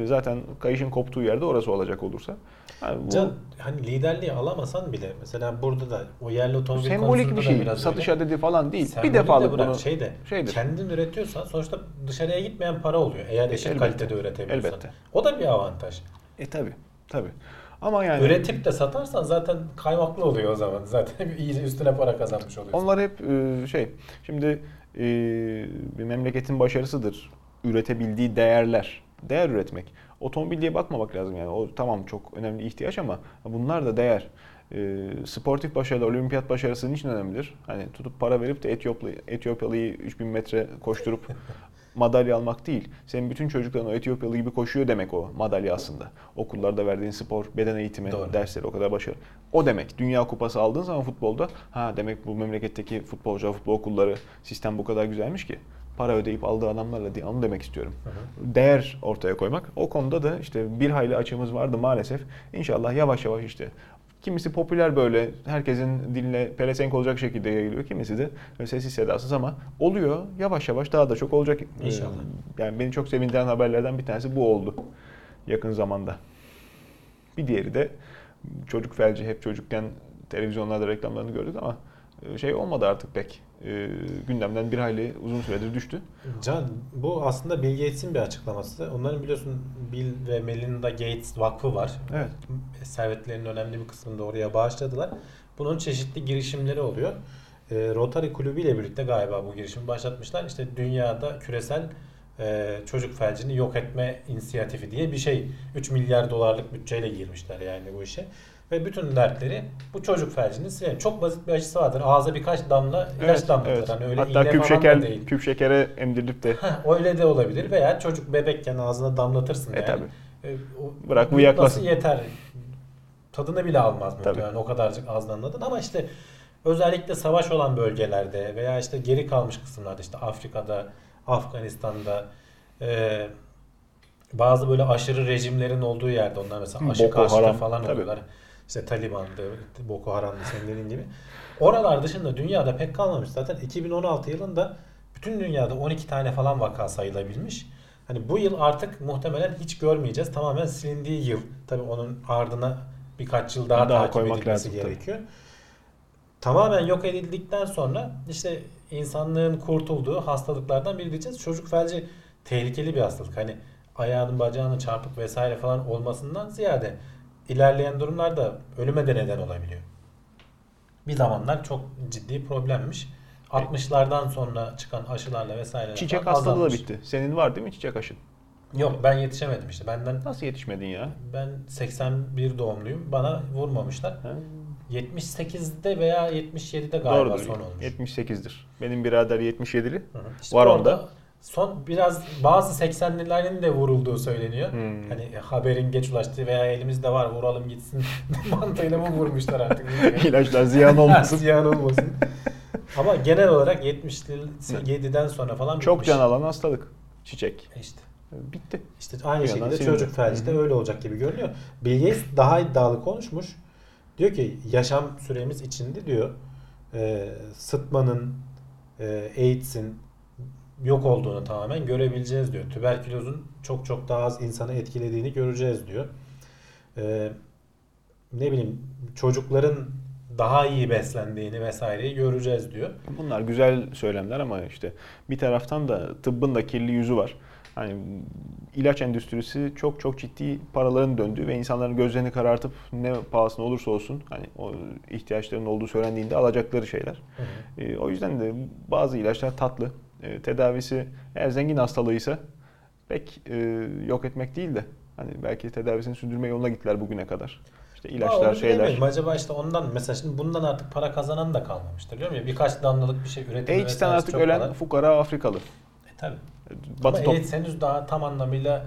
zaten kayışın koptuğu yerde orası olacak olursa. Yani bu Can hani liderliği alamasan bile mesela burada da o yerli otomobil sembolik bir şey. biraz Satış öyle. adedi falan değil. Bir defalık de bırak, bunu şey de şeydir. kendin üretiyorsan sonuçta dışarıya gitmeyen para oluyor. Eğer eşit Elbette, kalitede üretebiliyorsan. elbette. O da bir avantaj. E tabi tabi. Ama yani Üretip de satarsan zaten kaymaklı oluyor o zaman. Zaten iyice üstüne para kazanmış oluyorsun. Onlar hep e, şey, şimdi e, bir memleketin başarısıdır. Üretebildiği değerler. Değer üretmek. Otomobil diye bakmamak lazım yani. O tamam çok önemli ihtiyaç ama bunlar da değer. E, sportif başarılı, olimpiyat başarısı niçin önemlidir? Hani tutup para verip de Etiyoplu, Etiyopyalı'yı 3000 metre koşturup madalya almak değil. Senin bütün çocukların o Etiyopyalı gibi koşuyor demek o madalya aslında. Okullarda verdiğin spor, beden eğitimi, Doğru. dersleri o kadar başarılı. O demek. Dünya kupası aldığın zaman futbolda ha demek bu memleketteki futbolcu, futbol okulları sistem bu kadar güzelmiş ki para ödeyip aldığı adamlarla diye onu demek istiyorum. Hı hı. Değer ortaya koymak. O konuda da işte bir hayli açığımız vardı maalesef. İnşallah yavaş yavaş işte Kimisi popüler böyle herkesin diline pelesenk olacak şekilde yayılıyor. Kimisi de sessiz sedasız ama oluyor. Yavaş yavaş daha da çok olacak. İnşallah. Ee, Yani beni çok sevindiren haberlerden bir tanesi bu oldu yakın zamanda. Bir diğeri de çocuk felci hep çocukken televizyonlarda reklamlarını gördük ama şey olmadı artık pek. E, gündemden bir hayli uzun süredir düştü. Can bu aslında Bill Gates'in bir açıklaması. Onların biliyorsun Bill ve Melinda Gates Vakfı var. Evet. Servetlerinin önemli bir kısmını da oraya bağışladılar. Bunun çeşitli girişimleri oluyor. Ee, Rotary Kulübü ile birlikte galiba bu girişimi başlatmışlar. İşte dünyada küresel e, çocuk felcini yok etme inisiyatifi diye bir şey. 3 milyar dolarlık bütçeyle girmişler yani bu işe. Ve bütün dertleri bu çocuk felcini silelim. Çok basit bir aşısı vardır. Ağza birkaç damla ilaç damlatır. Hani öyle Hatta küp şeker değil. küp şekere emdirilip de Heh, öyle de olabilir. Veya çocuk bebekken ağzına damlatırsın E, yani. tabii. E, o- Bırak bu uyaklasın. Nasıl yeter? Tadını bile almaz Tabii. muhtemelen o kadarcık az damladın ama işte özellikle savaş olan bölgelerde veya işte geri kalmış kısımlarda işte Afrika'da, Afganistan'da e, bazı böyle aşırı rejimlerin olduğu yerde onlar mesela aşı karşıtı falan tabii. oluyorlar. İşte Taliban'dı, Boko Haram'dı senin dediğin gibi. Oralar dışında dünyada pek kalmamış. Zaten 2016 yılında bütün dünyada 12 tane falan vaka sayılabilmiş. Hani bu yıl artık muhtemelen hiç görmeyeceğiz. Tamamen silindiği yıl. Tabii onun ardına birkaç yıl daha, Daha takip edilmesi lazım tabii. gerekiyor. Tamamen yok edildikten sonra işte insanlığın kurtulduğu hastalıklardan biri diyeceğiz. Çocuk felci tehlikeli bir hastalık. Hani ayağının bacağının çarpık vesaire falan olmasından ziyade ilerleyen durumlarda ölüme de neden olabiliyor. Bir zamanlar çok ciddi problemmiş. 60'lardan sonra çıkan aşılarla vesaire çiçek hastalığı da bitti. Senin var değil mi çiçek aşın? Yok ben yetişemedim işte. Benden Nasıl yetişmedin ya? ben 81 doğumluyum. Bana vurmamışlar. Ha? 78'de veya 77'de galiba Doğrudur. son olmuş. 78'dir. Benim birader 77'li. Hı hı. İşte Var onda. Son biraz bazı 80'lilerin de vurulduğu söyleniyor. Hmm. Hani haberin geç ulaştığı veya elimizde var vuralım gitsin mantığıyla mı vurmuşlar artık. İlaçlar ziyan olmasın. Ziyan olmasın. Ama genel olarak 77'den sonra falan Çok bitmiş. can alan hastalık. Çiçek. İşte, Bitti. işte aynı Bir yandan şekilde çocuk felci de öyle olacak gibi görünüyor. Bill Gates daha iddialı konuşmuş. Diyor ki yaşam süremiz içinde diyor e, sıtmanın, e, AIDS'in yok olduğunu tamamen görebileceğiz diyor. Tüberkülozun çok çok daha az insanı etkilediğini göreceğiz diyor. E, ne bileyim çocukların daha iyi beslendiğini vesaireyi göreceğiz diyor. Bunlar güzel söylemler ama işte bir taraftan da tıbbın da kirli yüzü var. Hani ilaç endüstrisi çok çok ciddi paraların döndüğü ve insanların gözlerini karartıp ne pahasına olursa olsun hani o ihtiyaçlarının olduğu söylendiğinde alacakları şeyler. Hı hı. E, o yüzden de bazı ilaçlar tatlı. E, tedavisi eğer zengin hastalığıysa pek e, yok etmek değil de hani belki tedavisini sürdürme yoluna gittiler bugüne kadar. İşte ilaçlar onu şeyler. Acaba işte ondan mesela şimdi bundan artık para kazanan da kalmamıştır. Diyorum ya birkaç damlalık bir şey üretimi AIDS'ten vesairesi artık ölen kolay. fukara Afrikalı. E, tabii. Batı Ama top AIDS henüz daha tam anlamıyla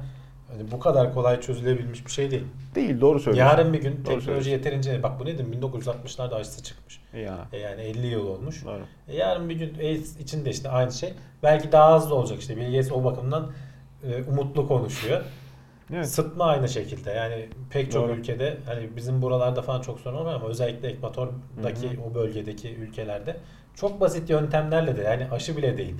hani bu kadar kolay çözülebilmiş bir şey değil. değil doğru söylüyorsun. Yarın bir gün Doğru teknoloji söylüyorsun. yeterince bak bu nedir 1960'larda aşısı çıkmış. Ya. E yani 50 yıl olmuş. Doğru. E yarın bir gün AIDS için de işte aynı şey. Belki daha hızlı olacak işte. Bill Gates o bakımdan e, umutlu konuşuyor. Evet. Sıtma aynı şekilde. Yani pek çok Doğru. ülkede hani bizim buralarda falan çok sorun olmuyor ama özellikle ekvatordaki Hı hı. o bölgedeki ülkelerde çok basit yöntemlerle de yani aşı bile değil.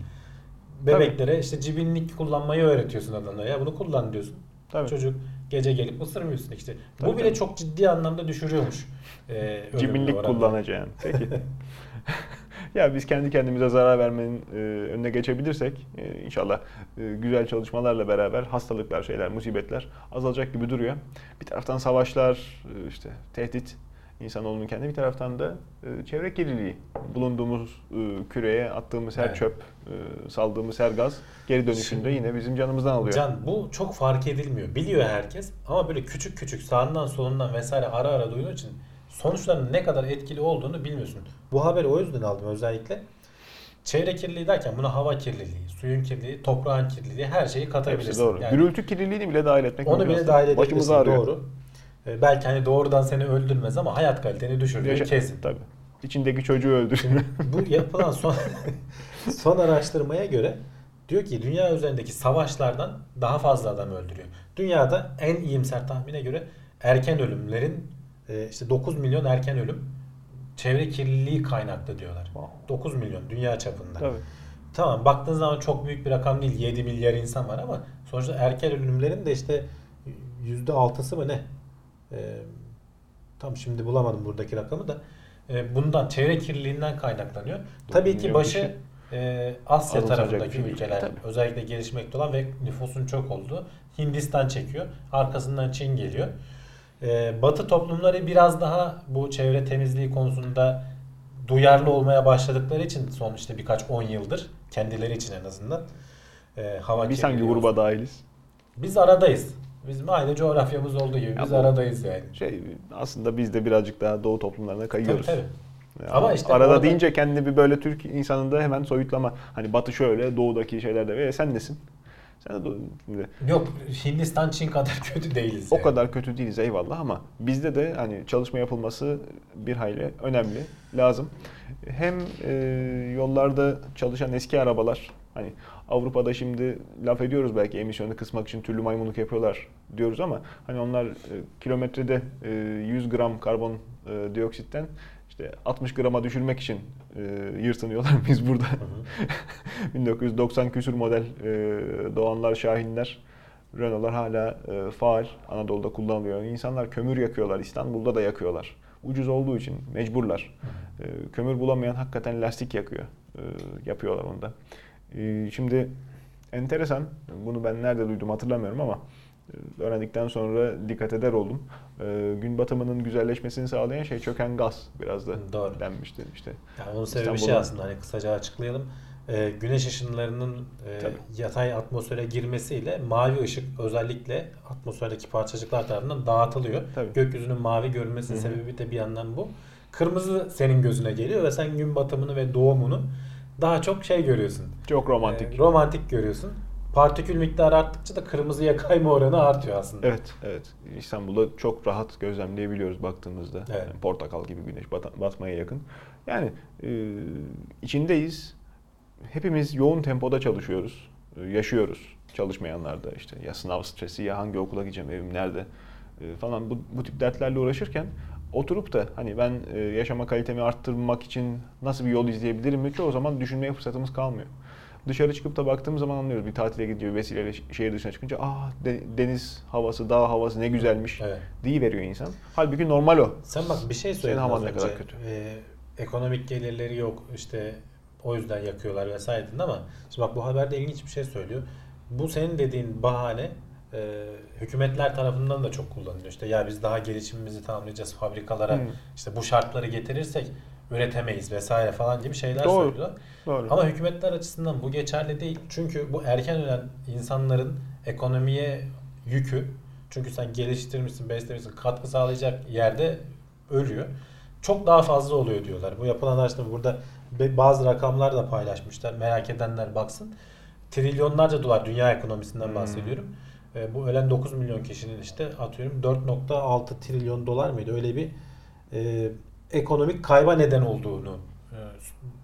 Bebeklere işte cibinlik kullanmayı öğretiyorsun adamlara. Ya bunu kullan diyorsun. Tabii. Çocuk gece gelip ısırmıyorsun işte. Tabii, Bu bile tabii. çok ciddi anlamda düşürüyormuş. E, Cibinlik oranı. kullanacaksın. Peki. ya biz kendi kendimize zarar vermenin e, önüne geçebilirsek e, inşallah e, güzel çalışmalarla beraber hastalıklar, şeyler, musibetler azalacak gibi duruyor. Bir taraftan savaşlar, e, işte tehdit insanoğlunun kendi bir taraftan da e, çevre kirliliği. Bulunduğumuz e, küreye attığımız her Evet. çöp, e, saldığımız her gaz geri dönüşünde Şimdi- yine bizim canımızdan alıyor. Can bu çok fark edilmiyor. Biliyor herkes ama böyle küçük küçük sağından solundan vesaire ara ara duyduğu için sonuçların ne kadar etkili olduğunu bilmiyorsun. Bu haberi o yüzden aldım özellikle. Çevre kirliliği derken buna hava kirliliği, suyun kirliliği, toprağın kirliliği her şeyi Hepsi katabilirsin. doğru. Yani Gürültü kirliliğini bile dahil etmek onu bile dahil Başımız edebilirsin. ağrıyor. Doğru. Ee, belki hani doğrudan seni öldürmez ama hayat kaliteni düşürüyor Yaşa- kesin. Tabii. İçindeki çocuğu öldürüyor. Bu yapılan son son araştırmaya göre diyor ki dünya üzerindeki savaşlardan daha fazla adam öldürüyor. Dünyada en iyimser tahmine göre erken ölümlerin e, işte 9 milyon erken ölüm çevre kirliliği kaynaklı diyorlar. 9 milyon dünya çapında. Tabii. Tamam baktığın zaman çok büyük bir rakam değil. 7 milyar insan var ama sonuçta erken ölümlerin de işte %6'sı mı ne? Ee, tam şimdi bulamadım buradaki rakamı da. Ee, bundan çevre kirliliğinden kaynaklanıyor. Tabii ki başı e, Asya tarafındaki şey ülkeler Tabii. özellikle gelişmekte olan ve nüfusun çok olduğu Hindistan çekiyor. Arkasından Çin geliyor. Ee, batı toplumları biraz daha bu çevre temizliği konusunda duyarlı olmaya başladıkları için son işte birkaç on yıldır kendileri için en azından e, hava Biz hangi gruba dahiliz? Biz aradayız. Bizim aynı coğrafyamız olduğu gibi Ya biz bu- aradayız yani. Şey aslında biz de birazcık daha doğu toplumlarına Tabii kayıyoruz. tabii. Ya Ama işte arada orada- deyince kendini bir böyle Türk insanında hemen soyutlama. Hani batı şöyle, doğudaki şeylerde ve sen nesin? Sen de şimdi Yok Hindistan Çin kadar kötü değiliz. o yani. kadar kötü değiliz eyvallah ama bizde de hani çalışma yapılması bir hayli önemli, lazım. Hem e, yollarda çalışan eski arabalar hani Avrupa'da şimdi laf ediyoruz belki emisyonu kısmak için türlü maymunluk yapıyorlar diyoruz ama hani onlar e, kilometrede e, 100 gram karbon e, dioksitten işte 60 grama düşürmek için e, yırtınıyorlar biz burada. 1990 küsür model e, Doğanlar, Şahinler, Renault'lar hala e, faal Anadolu'da kullanılıyor. İnsanlar kömür yakıyorlar, İstanbul'da da yakıyorlar. Ucuz olduğu için mecburlar. E, kömür bulamayan hakikaten lastik yakıyor. E, yapıyorlar onu da. E, şimdi enteresan, bunu ben nerede duydum hatırlamıyorum ama e, öğrendikten sonra dikkat eder oldum. E, gün batımının güzelleşmesini sağlayan şey çöken gaz biraz da Doğru. denmişti işte. Yani onun sebebi şey aslında hani kısaca açıklayalım. Ee, güneş ışınlarının e, Tabii. yatay atmosfere girmesiyle mavi ışık özellikle atmosferdeki parçacıklar tarafından dağıtılıyor. Tabii. Gökyüzünün mavi görünmesinin Hı hı. sebebi de bir yandan bu. Kırmızı senin gözüne geliyor ve sen gün batımını ve doğumunu daha çok şey görüyorsun. Çok romantik. Ee, romantik görüyorsun. Partikül miktarı arttıkça da kırmızıya kayma oranı artıyor aslında. Evet, evet. İstanbul'da çok rahat gözlemleyebiliyoruz baktığımızda. Evet. Yani portakal gibi güneş bata- batmaya yakın. Yani e, içindeyiz. Hepimiz yoğun tempoda çalışıyoruz. E, yaşıyoruz. Çalışmayanlar da işte ya sınav stresi ya hangi okula gideceğim, evim nerede e, falan bu, bu tip dertlerle uğraşırken oturup da hani ben e, yaşama kalitemi arttırmak için nasıl bir yol izleyebilirim mi çoğu zaman düşünmeye fırsatımız kalmıyor. Dışarı çıkıp da baktığımız zaman anlıyoruz. Bir tatile gidiyor vesileyle şehir dışına çıkınca ah de- deniz havası, dağ havası ne güzelmiş Evet. diye veriyor insan. Halbuki normal o. Sen bak bir şey Senin söyledin havan az ne kadar kötü. Ee, ekonomik gelirleri yok işte o yüzden yakıyorlar vesaire dedin ama şimdi bak bu haberde ilginç bir şey söylüyor. Bu senin dediğin bahane e, hükümetler tarafından da çok kullanılıyor. İşte ya biz daha gelişimimizi tamamlayacağız fabrikalara Hmm. işte bu şartları getirirsek üretemeyiz vesaire falan gibi şeyler Doğru. söylüyorlar. Doğru. Ama hükümetler açısından bu geçerli değil. Çünkü bu erken ölen insanların ekonomiye yükü. Çünkü sen geliştirmişsin, beslemişsin, katkı sağlayacak yerde ölüyor. Çok daha fazla oluyor diyorlar. Bu yapılan araştırma burada bazı rakamlar da paylaşmışlar. Merak edenler baksın. Trilyonlarca dolar dünya ekonomisinden Hmm. E, bu ölen 9 milyon kişinin işte atıyorum 4.6 trilyon dolar mıydı? Öyle bir e, ekonomik kayba neden olduğunu e,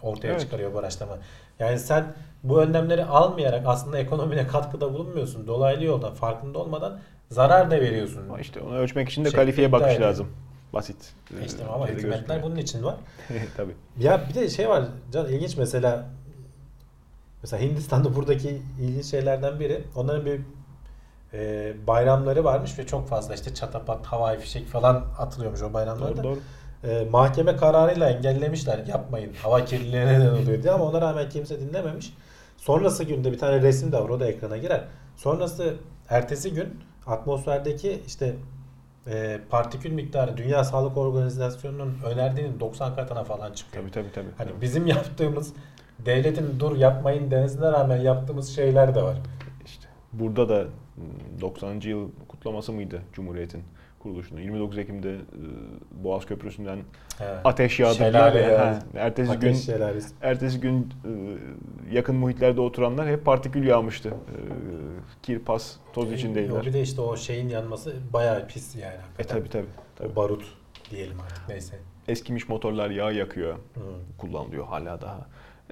ortaya Evet. çıkarıyor bu araştırma. Yani sen bu önlemleri almayarak aslında ekonomine katkıda bulunmuyorsun. Dolaylı yoldan farkında olmadan zarar da veriyorsun. Ama işte onu ölçmek için de Şey, kalifiye bakış ediyor. lazım. Basit. E İşte Ee, ama şeyde hükümetler gözükmüyor. bunun için var. Tabii. Ya bir de şey var Can ilginç mesela mesela Hindistan'da buradaki ilginç şeylerden biri onların bir e, bayramları varmış ve çok fazla işte çatapat, havai fişek falan atılıyormuş o bayramlarda. Doğru doğru. E, mahkeme kararıyla engellemişler yapmayın hava kirliliğine neden oluyor diye ama ona rağmen kimse dinlememiş. Sonrası günde bir tane resim de var o da ekrana girer. Sonrası ertesi gün atmosferdeki işte e, partikül miktarı Dünya Sağlık Organizasyonu'nun önerdiğinin 90 katına falan çıkıyor. Tabii tabii tabii. Hani tabii. bizim yaptığımız devletin dur yapmayın demesine rağmen yaptığımız şeyler de var. Burada da m, 90. yıl kutlaması mıydı Cumhuriyet'in kuruluşunun? 29 Ekim'de e, Boğaz Köprüsü'nden He. ateş yağdı. Şelale diye de, ya. ha, Ertesi Ateş gün şelalesi. ertesi gün e, yakın muhitlerde oturanlar hep partikül yağmıştı. E, Kir, pas, toz O içindeydiler. bir de işte o şeyin yanması bayağı pis yani. E hakikaten. tabi tabi. O barut diyelim artık neyse. Eskimiş motorlar yağ yakıyor. Hı. Kullanılıyor hala daha.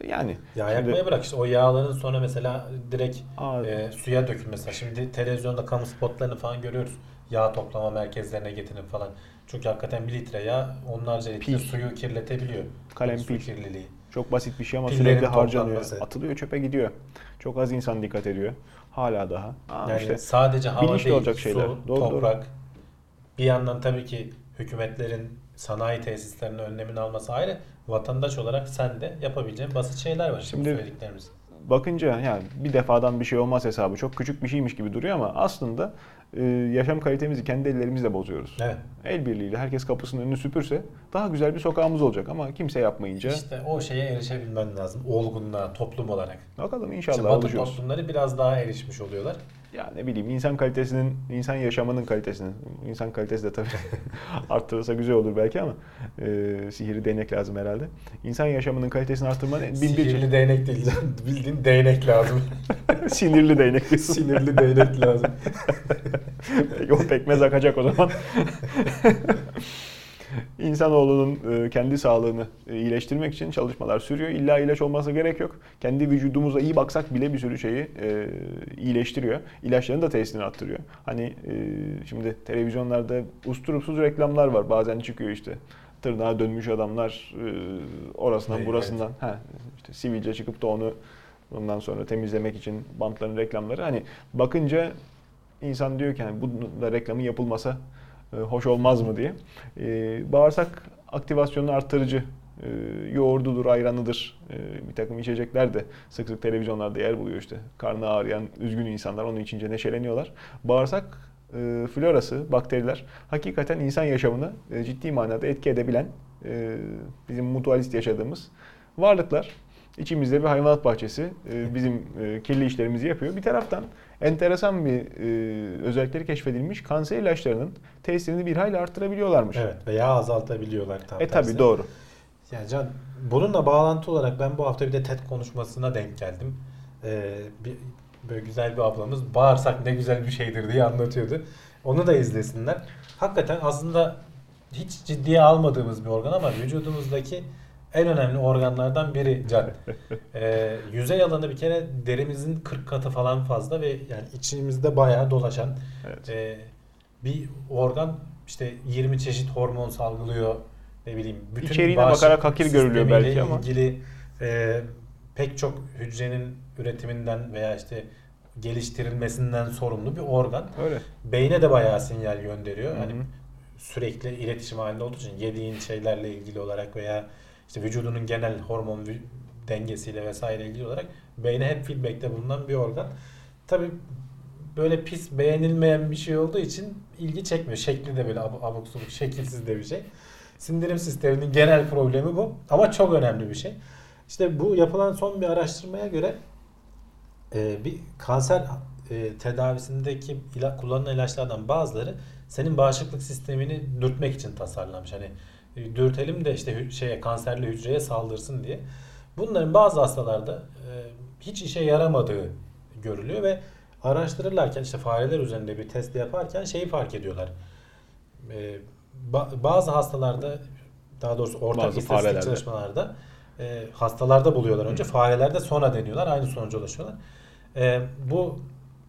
Yani Yağ şimdi- yakmayı bırak işte o yağların sonra mesela direkt e, suya dökülmesi. Şimdi televizyonda kamu spotlarını falan görüyoruz. Yağ toplama merkezlerine getirin falan. Çünkü hakikaten bir litre yağ onlarca litre Pil. suyu kirletebiliyor. Kalem Su pil. kirliliği. Çok basit bir şey ama Pillerin sürekli harcanıyor. toplanması. Atılıyor çöpe gidiyor. Çok az insan dikkat ediyor. Hala daha. Aa, Yani işte sadece hava değil, olacak şeyler. su, Doğru, doğru. toprak. Bir yandan tabii ki hükümetlerin sanayi tesislerinin önlemini alması ayrı. Vatandaş olarak sen de yapabileceğin basit şeyler var. Şimdi söylediklerimiz. bakınca yani bir defadan bir şey olmaz hesabı çok küçük bir şeymiş gibi duruyor ama aslında e, yaşam kalitemizi kendi ellerimizle bozuyoruz. Evet. El birliğiyle herkes kapısının önünü süpürse daha güzel bir sokağımız olacak ama kimse yapmayınca İşte o şeye erişebilmen lazım. Olgunluğa, toplum olarak. bakalım İşte inşallah Batı alışıyoruz. toplumları biraz daha erişmiş oluyorlar. Ya ne bileyim insan kalitesinin, insan yaşamının kalitesinin, insan kalitesi de tabii arttırılsa güzel olur belki ama e, sihirli değnek lazım herhalde. İnsan yaşamının kalitesini arttırmanın bin bir Sihirli değnek değil. Bildiğin değnek lazım. sinirli değnek diyorsun. Sinirli değnek lazım. Peki, o pekmez akacak o zaman. İnsanoğlunun e, kendi sağlığını e, iyileştirmek için çalışmalar sürüyor. İlla ilaç olması gerek yok. Kendi vücudumuza iyi baksak bile bir sürü şeyi e, iyileştiriyor. İlaçların da tesirini arttırıyor. Hani şimdi televizyonlarda usturupsuz reklamlar var. Bazen çıkıyor işte tırnağa dönmüş adamlar orasından Evet. burasından ha, işte sivilce çıkıp da onu ondan sonra temizlemek için bantların reklamları. Hani bakınca insan diyor ki hani bunun da reklamı yapılmasa hoş olmaz mı diye. E, bağırsak aktivasyonunu arttırıcı e, yoğurdudur, ayranıdır, e, bir takım içecekler de sık sık televizyonlarda yer buluyor işte. Karnı ağrıyan, üzgün insanlar onu içince neşeleniyorlar. Bağırsak e, florası, bakteriler hakikaten insan yaşamını e, ciddi manada etki edebilen e, bizim mutualist yaşadığımız varlıklar. İçimizde bir hayvanat bahçesi e, bizim e, kirli işlerimizi yapıyor. Bir taraftan enteresan bir e, özellikleri keşfedilmiş kanser ilaçlarının tesirini bir hayli arttırabiliyorlarmış. Evet veya azaltabiliyorlar tam E tabi doğru. Yani Can bununla bağlantı olarak ben bu hafta bir de TED konuşmasına denk geldim. Ee, bir, böyle güzel bir ablamız bağırsak ne güzel bir şeydir diye anlatıyordu. Onu da izlesinler. Hakikaten aslında hiç ciddiye almadığımız bir organ ama vücudumuzdaki en önemli organlardan biri can. Ee, yüzey alanı bir kere derimizin 40 katı falan fazla ve yani içimizde bayağı dolaşan Evet. ee, bir organ işte 20 çeşit hormon salgılıyor. Ne bileyim bütün İçeriğine bakarak hakir görülüyor belki ama. ilgili e, pek çok hücrenin üretiminden veya işte geliştirilmesinden sorumlu bir organ. Öyle. Beyne de bayağı sinyal gönderiyor. Hani sürekli iletişim halinde olduğu için yediğin şeylerle ilgili olarak veya işte vücudunun genel hormon dengesiyle vesaire ilgili olarak beyne hep feedback'te bulunan bir organ. Tabi böyle pis beğenilmeyen bir şey olduğu için ilgi çekmiyor. Şekli de böyle ab- abuk subuk şekilsiz de bir şey. Sindirim sisteminin genel problemi bu. Ama çok önemli bir şey. İşte bu yapılan son bir araştırmaya göre e, bir kanser e, tedavisindeki ila, kullanılan ilaçlardan bazıları senin bağışıklık sistemini dürtmek için tasarlanmış. Hani dürtelim de işte şeye kanserli hücreye saldırsın diye. Bunların bazı hastalarda e, hiç işe yaramadığı görülüyor ve araştırırlarken işte fareler üzerinde bir test yaparken şeyi fark ediyorlar. E, ba- bazı hastalarda daha doğrusu ortak Bazı istatistik farelerde. çalışmalarda e, hastalarda buluyorlar önce. Farelerde sonra deniyorlar. Aynı sonuca ulaşıyorlar. E, bu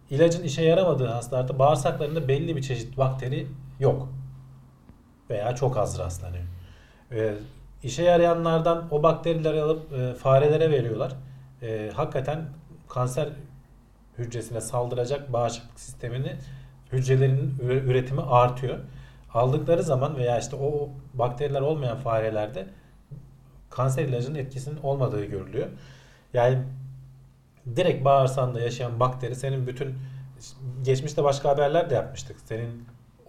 ilacın işe yaramadığı hastalarda bağırsaklarında belli bir çeşit bakteri yok. Veya çok az rastlanıyor. E, işe yarayanlardan o bakterileri alıp e, farelere veriyorlar. E, hakikaten kanser hücresine saldıracak bağışıklık sistemini hücrelerinin üre- üretimi artıyor. Aldıkları zaman veya işte o bakteriler olmayan farelerde kanser ilacının etkisinin olmadığı görülüyor. Yani direkt bağırsağında yaşayan bakteri senin bütün geçmişte başka haberler de yapmıştık. Senin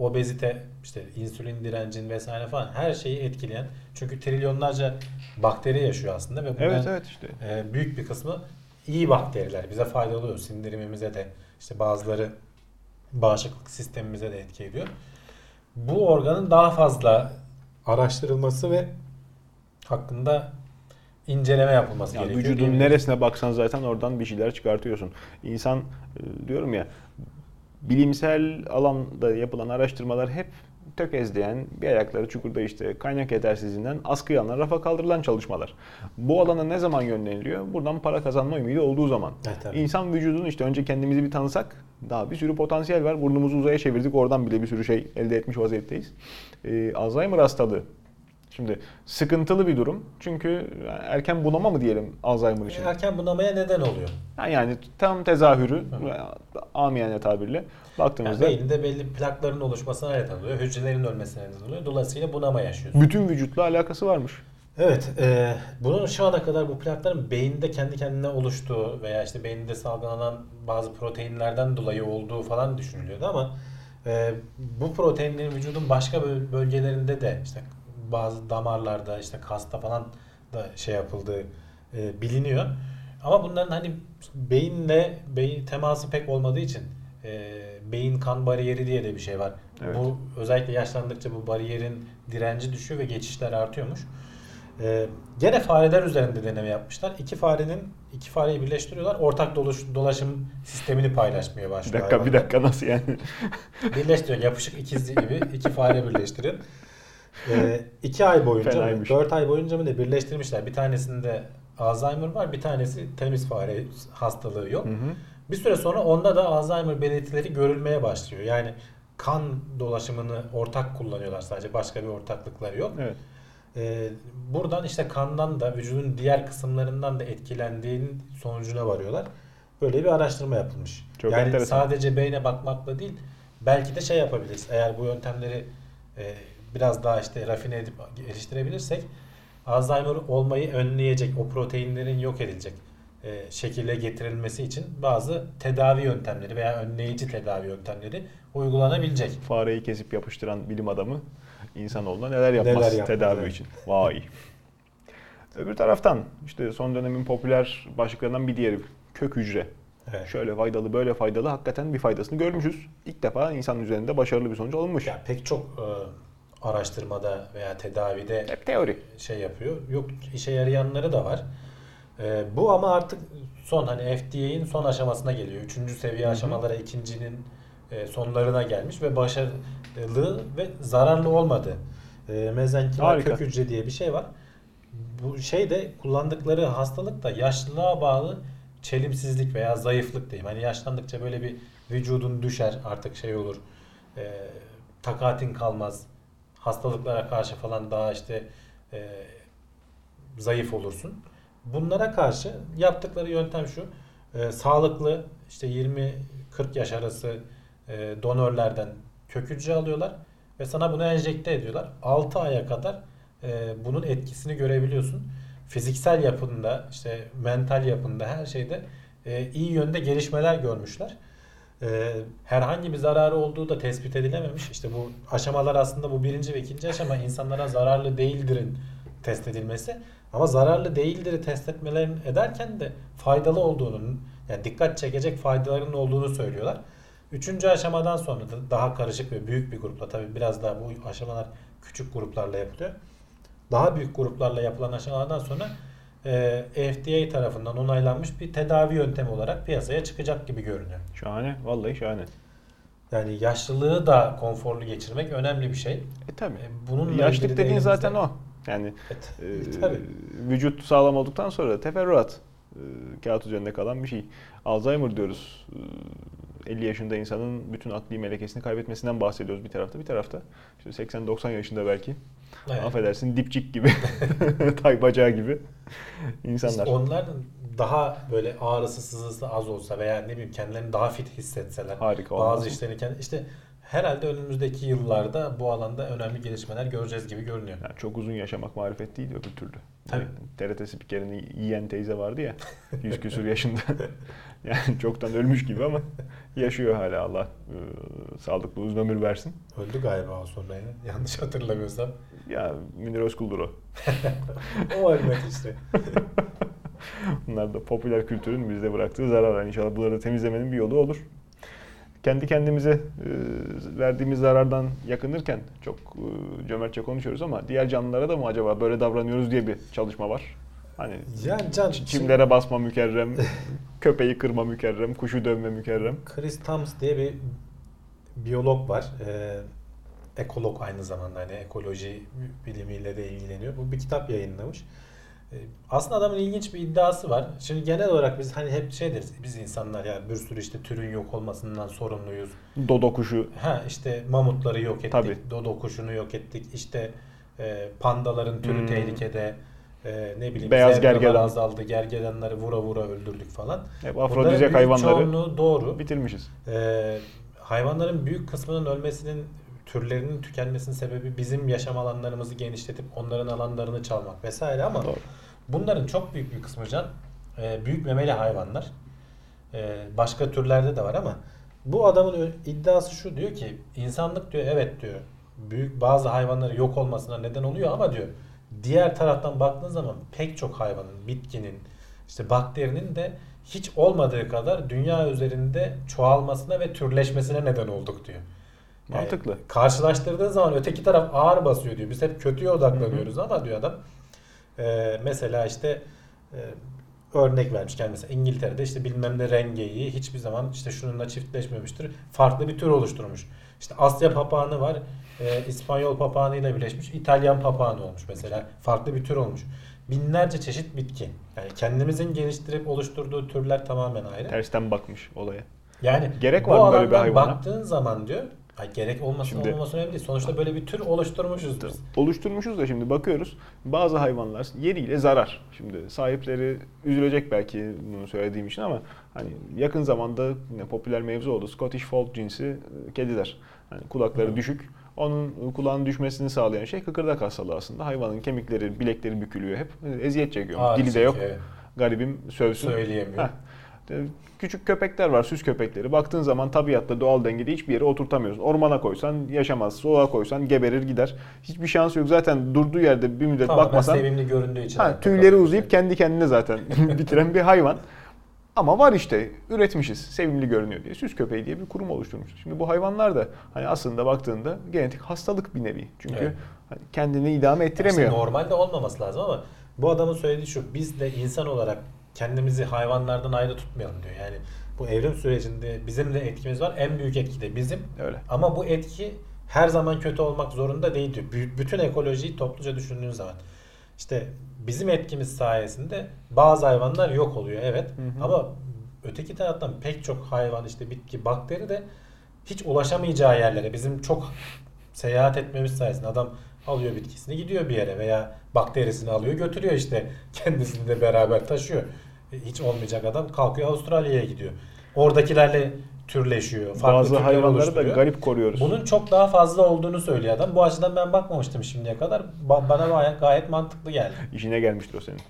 obezite, işte insülin direncin vesaire falan her şeyi etkileyen. Çünkü trilyonlarca bakteri yaşıyor aslında ve bunların Evet evet işte. e, büyük bir kısmı iyi bakteriler. Bize faydalı oluyor. Sindirimimize de işte bazıları bağışıklık sistemimize de etki ediyor. Bu organın daha fazla araştırılması ve hakkında inceleme yapılması Yani gerekiyor. vücudun neresine baksan zaten oradan bir şeyler çıkartıyorsun. İnsan e, diyorum ya bilimsel alanda yapılan araştırmalar hep tökezleyen, bir ayakları çukurda işte kaynak yetersizliğinden askıya alınan, rafa kaldırılan çalışmalar. Bu alana ne zaman yönleniliyor? Buradan para kazanma ümidi olduğu zaman. Evet, tabii. İnsan vücudunu işte önce kendimizi bir tanısak daha bir sürü potansiyel var. Burnumuzu uzaya çevirdik oradan bile bir sürü şey elde etmiş vaziyetteyiz. Ee, Alzheimer hastalığı. Şimdi sıkıntılı bir durum. Çünkü erken bunama mı diyelim Alzheimer için? Erken bunamaya neden oluyor. Yani, yani tam tezahürü amiyane tabirle Yani baktığımızda beyinde belli plakların oluşmasına neden oluyor. Hücrelerin ölmesine neden oluyor. Dolayısıyla bunama yaşıyorsun. bütün vücutla alakası varmış. Evet, e, bunun şu ana kadar bu plakların beyinde kendi kendine oluştuğu veya işte beyinde salgılanan bazı proteinlerden dolayı olduğu falan düşünülüyordu ama E, bu proteinlerin vücudun başka bölgelerinde de işte bazı damarlarda işte kasta falan da şey yapıldığı e, biliniyor. Ama bunların hani beyinle beyin teması pek olmadığı için e, beyin kan bariyeri diye de bir şey var. Evet. Bu özellikle yaşlandıkça bu bariyerin direnci düşüyor ve geçişler artıyormuş. Ee, gene fareler üzerinde deneme yapmışlar. İki farenin iki fareyi birleştiriyorlar. Ortak dolaş, dolaşım sistemini paylaşmaya başlıyor. Bir dakika bir dakika nasıl yani? Birleştiriyor. Yapışık ikizli gibi iki fare birleştirin. İki ay boyunca mı? Dört ay boyunca mı ne birleştirmişler. Bir tanesinde Alzheimer var. Bir tanesi temiz fare hastalığı yok. Hı hı. Bir süre sonra onda da Alzheimer belirtileri görülmeye başlıyor. Yani kan dolaşımını ortak kullanıyorlar sadece. Başka bir ortaklıkları yok. Evet. Ee, buradan işte kandan da vücudun diğer kısımlarından da etkilendiğinin sonucuna varıyorlar. Böyle bir araştırma yapılmış. Çok yani enteresan. sadece beyne bakmakla değil belki de şey yapabiliriz. Eğer bu yöntemleri e, biraz daha işte rafine edip geliştirebilirsek Alzheimer olmayı önleyecek, o proteinlerin yok edilecek e, şekilde getirilmesi için bazı tedavi yöntemleri veya önleyici tedavi yöntemleri uygulanabilecek. Fareyi kesip yapıştıran bilim adamı insanoğluna neler yapmaz neler yapmaz, tedavi evet. için. Vay. Öbür taraftan işte son dönemin popüler başlıklarından bir diğeri kök hücre. Evet. Şöyle faydalı böyle faydalı hakikaten bir faydasını görmüşüz. İlk defa insan üzerinde başarılı bir sonuç alınmış. Ya pek çok e, araştırmada veya tedavide hep teori şey yapıyor. Yok işe yarayanları da var. E, bu ama artık son hani FDA'in son aşamasına geliyor. Üçüncü seviye Hı-hı. aşamalara ikincinin e, sonlarına gelmiş ve başarılı ve zararlı olmadı. E, mezenkimal kök hücre diye bir şey var. Bu şey de kullandıkları hastalık da yaşlılığa bağlı çelimsizlik veya zayıflık diyeyim. Hani yaşlandıkça böyle bir vücudun düşer artık şey olur. E, takatin kalmaz. Hastalıklara karşı falan daha işte e, zayıf olursun. Bunlara karşı yaptıkları yöntem şu. E, sağlıklı işte 20-40 yaş arası e, donörlerden kök hücre alıyorlar ve sana bunu enjekte ediyorlar. 6 aya kadar e, bunun etkisini görebiliyorsun. Fiziksel yapında, işte mental yapında her şeyde e, iyi yönde gelişmeler görmüşler. E, herhangi bir zararı olduğu da tespit edilememiş. İşte bu aşamalar aslında bu birinci ve ikinci aşama insanlara zararlı değildirin test edilmesi. Ama zararlı değildir test etmelerini ederken de faydalı olduğunu yani dikkat çekecek faydalarının olduğunu söylüyorlar. Üçüncü aşamadan sonra da daha karışık ve büyük bir grupla tabi biraz daha bu aşamalar küçük gruplarla yapılıyor. Daha büyük gruplarla yapılan aşamalardan sonra e, FDA tarafından onaylanmış bir tedavi yöntemi olarak piyasaya çıkacak gibi görünüyor. Şahane. Vallahi şahane. Yani yaşlılığı da konforlu geçirmek önemli bir şey. E tabi. E, bunun Yaşlık dediğin zaten o. Yani evet. e, Tabii. vücut sağlam olduktan sonra teferruat e, kağıt üzerinde kalan bir şey. Alzheimer diyoruz. E, 50 yaşında insanın bütün akli melekesini kaybetmesinden bahsediyoruz bir tarafta. Bir tarafta işte 80-90 yaşında belki evet. affedersin dipçik gibi, tay bacağı gibi insanlar. İşte onlar daha böyle ağrısı sızısı az olsa veya ne bileyim kendilerini daha fit hissetseler. Harika Bazı işlerini kendi, işte herhalde önümüzdeki yıllarda bu alanda önemli gelişmeler göreceğiz gibi görünüyor. Yani çok uzun yaşamak marifet değil öbür türlü. Tabii. Yani TRT spikerini yiyen teyze vardı ya. Yüz küsur yaşında. yani çoktan ölmüş gibi ama yaşıyor hala Allah e, sağlıklı uzun ömür versin. Öldü galiba o sonra ya. Yanlış hatırlamıyorsam. Ya Münir Özkul'dur o. o ölmedi işte. Bunlar da popüler kültürün bizde bıraktığı zarar. İnşallah bunları temizlemenin bir yolu olur kendi kendimize e, verdiğimiz zarardan yakınırken çok e, cömertçe konuşuyoruz ama diğer canlılara da mı acaba böyle davranıyoruz diye bir çalışma var. Hani yani can, çimlere basma mükerrem, köpeği kırma mükerrem, kuşu dövme mükerrem. Chris Thoms diye bir biyolog var. Ee, ekolog aynı zamanda hani ekoloji bilimiyle de ilgileniyor. Bu bir kitap yayınlamış. Ee, aslında adamın ilginç bir iddiası var. Şimdi genel olarak biz hani hep şey deriz biz insanlar ya bir sürü işte türün yok olmasından sorumluyuz. Dodo kuşu. Ha işte mamutları yok ettik. Tabii. Dodo kuşunu yok ettik. İşte e, pandaların türü hmm. tehlikede. E, ne bileyim Beyaz gergedan azaldı. Gergedanları vura vura öldürdük falan. Hep afrodizyak hayvanları doğru. bitirmişiz. E, hayvanların büyük kısmının ölmesinin türlerinin tükenmesinin sebebi bizim yaşam alanlarımızı genişletip onların alanlarını çalmak vesaire ama Doğru. bunların çok büyük bir kısmı can e, büyük memeli hayvanlar. E, başka türlerde de var ama Bu adamın iddiası şu diyor ki insanlık diyor evet diyor büyük bazı hayvanların yok olmasına neden oluyor ama diyor diğer taraftan baktığın zaman pek çok hayvanın, bitkinin, işte bakterinin de hiç olmadığı kadar dünya üzerinde çoğalmasına ve türleşmesine neden olduk diyor. Mantıklı. karşılaştırdığın zaman öteki taraf ağır basıyor diyor. Biz hep kötüye odaklanıyoruz ama diyor adam. e, mesela işte e, örnek vermişken mesela İngiltere'de işte bilmem ne rengeyi hiçbir zaman işte şununla çiftleşmemiştir. Farklı bir tür oluşturmuş. İşte Asya papağanı var. e, İspanyol papağanıyla birleşmiş. İtalyan papağanı olmuş mesela. Farklı bir tür olmuş. Binlerce çeşit bitki. Yani kendimizin geliştirip oluşturduğu türler tamamen ayrı. Tersten bakmış olaya. Yani Gerek var mı böyle bir hayvana? baktığın zaman diyor ay gerek olmasın Şimdi- olmaması önemli değil. Sonuçta böyle bir tür oluşturmuşuz biz. Oluşturmuşuz da şimdi bakıyoruz. Bazı hayvanlar yeriyle zarar. Şimdi sahipleri üzülecek belki bunu söylediğim için ama hani yakın zamanda yine popüler mevzu oldu. Scottish Fold cinsi e, kediler. Hani kulakları Hı. düşük. Onun kulağın düşmesini sağlayan şey kıkırdak hastalığı aslında. Hayvanın kemikleri, bilekleri bükülüyor hep. E, Eziyet çekiyor. Dili de yok. Garibim sövsün. Söyleyemiyor. Heh. Küçük köpekler var, süs köpekleri. Baktığın zaman tabiatta doğal dengede hiçbir yere oturtamıyorsun. Ormana koysan yaşamaz, soğuğa koysan geberir gider. Hiçbir şansı yok. Zaten durduğu yerde bir müddet Tamamen bakmasan sevimli göründüğü için. ha, tüyleri uzayıp kendi kendine zaten bitiren bir hayvan. Ama var işte üretmişiz sevimli görünüyor diye süs köpeği diye bir kurum oluşturmuşuz. Şimdi bu hayvanlar da hani aslında baktığında genetik hastalık bir nevi. Çünkü Evet. hani kendini idame ettiremiyor. normalde olmaması lazım ama bu adamın söylediği şu biz de insan olarak kendimizi hayvanlardan ayrı tutmayalım diyor. Yani bu evrim sürecinde bizim de etkimiz var. En büyük etki de bizim. Öyle. Ama bu etki her zaman kötü olmak zorunda değil diyor. Bü- Bütün ekolojiyi topluca düşündüğün zaman. İşte bizim etkimiz sayesinde bazı hayvanlar yok oluyor evet. Hı hı. Ama öteki taraftan pek çok hayvan işte bitki, bakteri de hiç ulaşamayacağı yerlere bizim çok seyahat etmemiz sayesinde adam alıyor bitkisini gidiyor bir yere veya bakterisini alıyor götürüyor işte kendisini de beraber taşıyor. E, Hiç olmayacak adam kalkıyor Avustralya'ya gidiyor. Oradakilerle türleşiyor. Farklı Bazı hayvanları da oluşturuyor. garip koruyoruz. Bunun çok daha fazla olduğunu söylüyor adam. Bu açıdan ben bakmamıştım şimdiye kadar. Ba- bana gayet, gayet mantıklı geldi. İşine gelmiştir o senin.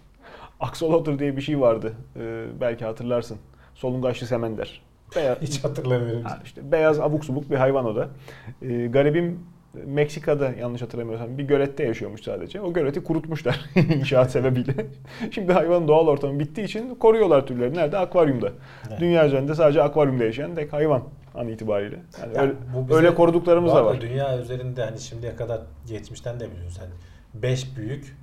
Axolotl diye bir şey vardı. Ee, belki hatırlarsın. Solungaçlı semender. Beyaz, Hiç hatırlamıyorum. ha, işte beyaz abuk subuk bir hayvan o da. Ee, garibim Meksika'da yanlış hatırlamıyorsam bir gölette yaşıyormuş sadece. O göleti kurutmuşlar inşaat sebebiyle. Şimdi hayvanın doğal ortamı bittiği için koruyorlar türleri. Nerede? Akvaryumda. Evet. Dünya üzerinde sadece akvaryumda yaşayan tek hayvan an itibariyle. Yani Ya öyle, bu bize- öyle koruduklarımız da var. Dünya üzerinde hani şimdiye kadar geçmişten de biliyorsun sen. 5 büyük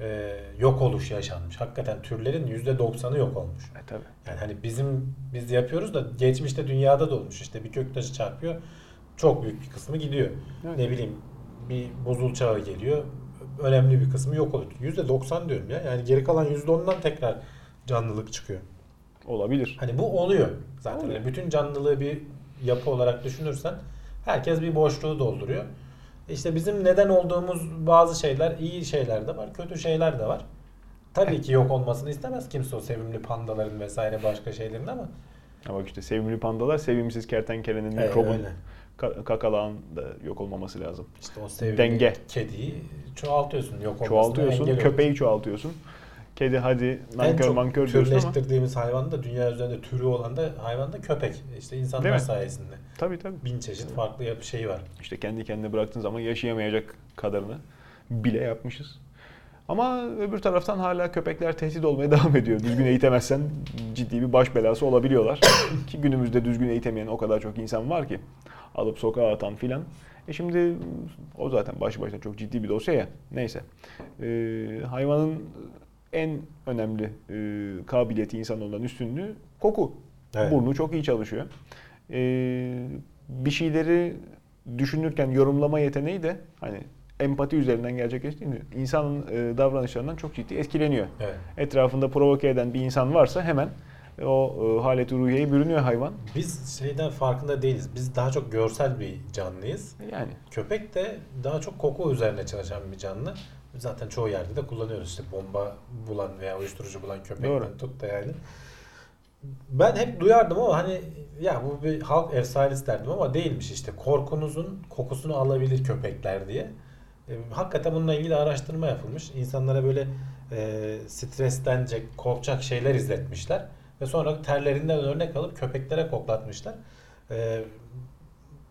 e, yok oluş yaşanmış. Hakikaten türlerin %90'ı yok olmuş. E, tabii. Yani hani bizim biz yapıyoruz da geçmişte dünyada da olmuş. İşte bir göktaşı çarpıyor. Çok büyük bir kısmı gidiyor. Evet. Ne bileyim bir buzul çağı geliyor. Önemli bir kısmı yok oluyor. %90 diyorum ya. Yani geri kalan %10'dan tekrar canlılık çıkıyor. Olabilir. Hani bu oluyor zaten. Oluyor. Yani bütün canlılığı bir yapı olarak düşünürsen herkes bir boşluğu dolduruyor. İşte bizim neden olduğumuz bazı şeyler iyi şeyler de var, kötü şeyler de var. Tabii ki yok olmasını istemez kimse o sevimli pandaların vesaire başka şeylerin ama Ama işte sevimli pandalar sevimsiz kertenkelenin, Evet, mikrobun, öyle. Ka- kakalağın da yok olmaması lazım. işte o sevimli Denge. kediyi çoğaltıyorsun yok olmasına Çoğaltıyorsun, köpeği çoğaltıyorsun. Kedi hadi En nankör mankör diyorsun ama türleştirdiğimiz hayvan da dünya üzerinde türü olan da hayvan da köpek. İşte Değil insanlar mi? sayesinde. tabii tabii. Bin çeşit farklı yapı şeyi var. İşte kendi kendine bıraktığın zaman yaşayamayacak kadarını bile yapmışız. Ama öbür taraftan hala köpekler tehdit olmaya devam ediyor. Düzgün eğitemezsen ciddi bir baş belası olabiliyorlar. ki günümüzde düzgün eğitemeyen o kadar çok insan var ki. Alıp sokağa atan filan. E şimdi o zaten başı başına çok ciddi bir dosya ya. Neyse. Ee, hayvanın en önemli e, kabiliyeti insan olan üstünlüğü koku. Evet. Burnu çok iyi çalışıyor. Ee, bir şeyleri düşünürken yorumlama yeteneği de hani empati üzerinden gerçekleştiğinde insanın e, davranışlarından çok ciddi etkileniyor. Evet. Etrafında provoke eden bir insan varsa hemen o e, haleti ruhiyeye bürünüyor hayvan. Biz şeyden farkında değiliz. Biz daha çok görsel bir canlıyız. Yani Köpek de daha çok koku üzerine çalışan bir canlı. Zaten çoğu yerde de kullanıyoruz işte bomba bulan veya uyuşturucu bulan köpekten Doğru. tut da yani. Ben hep duyardım ama hani ya bu bir halk efsanesi derdim ama değilmiş işte. Korkunuzun kokusunu alabilir köpekler diye. E, hakikaten bununla ilgili araştırma yapılmış. İnsanlara böyle e, streslenecek, korkacak şeyler izletmişler. Ve sonra terlerinden örnek alıp köpeklere koklatmışlar. e,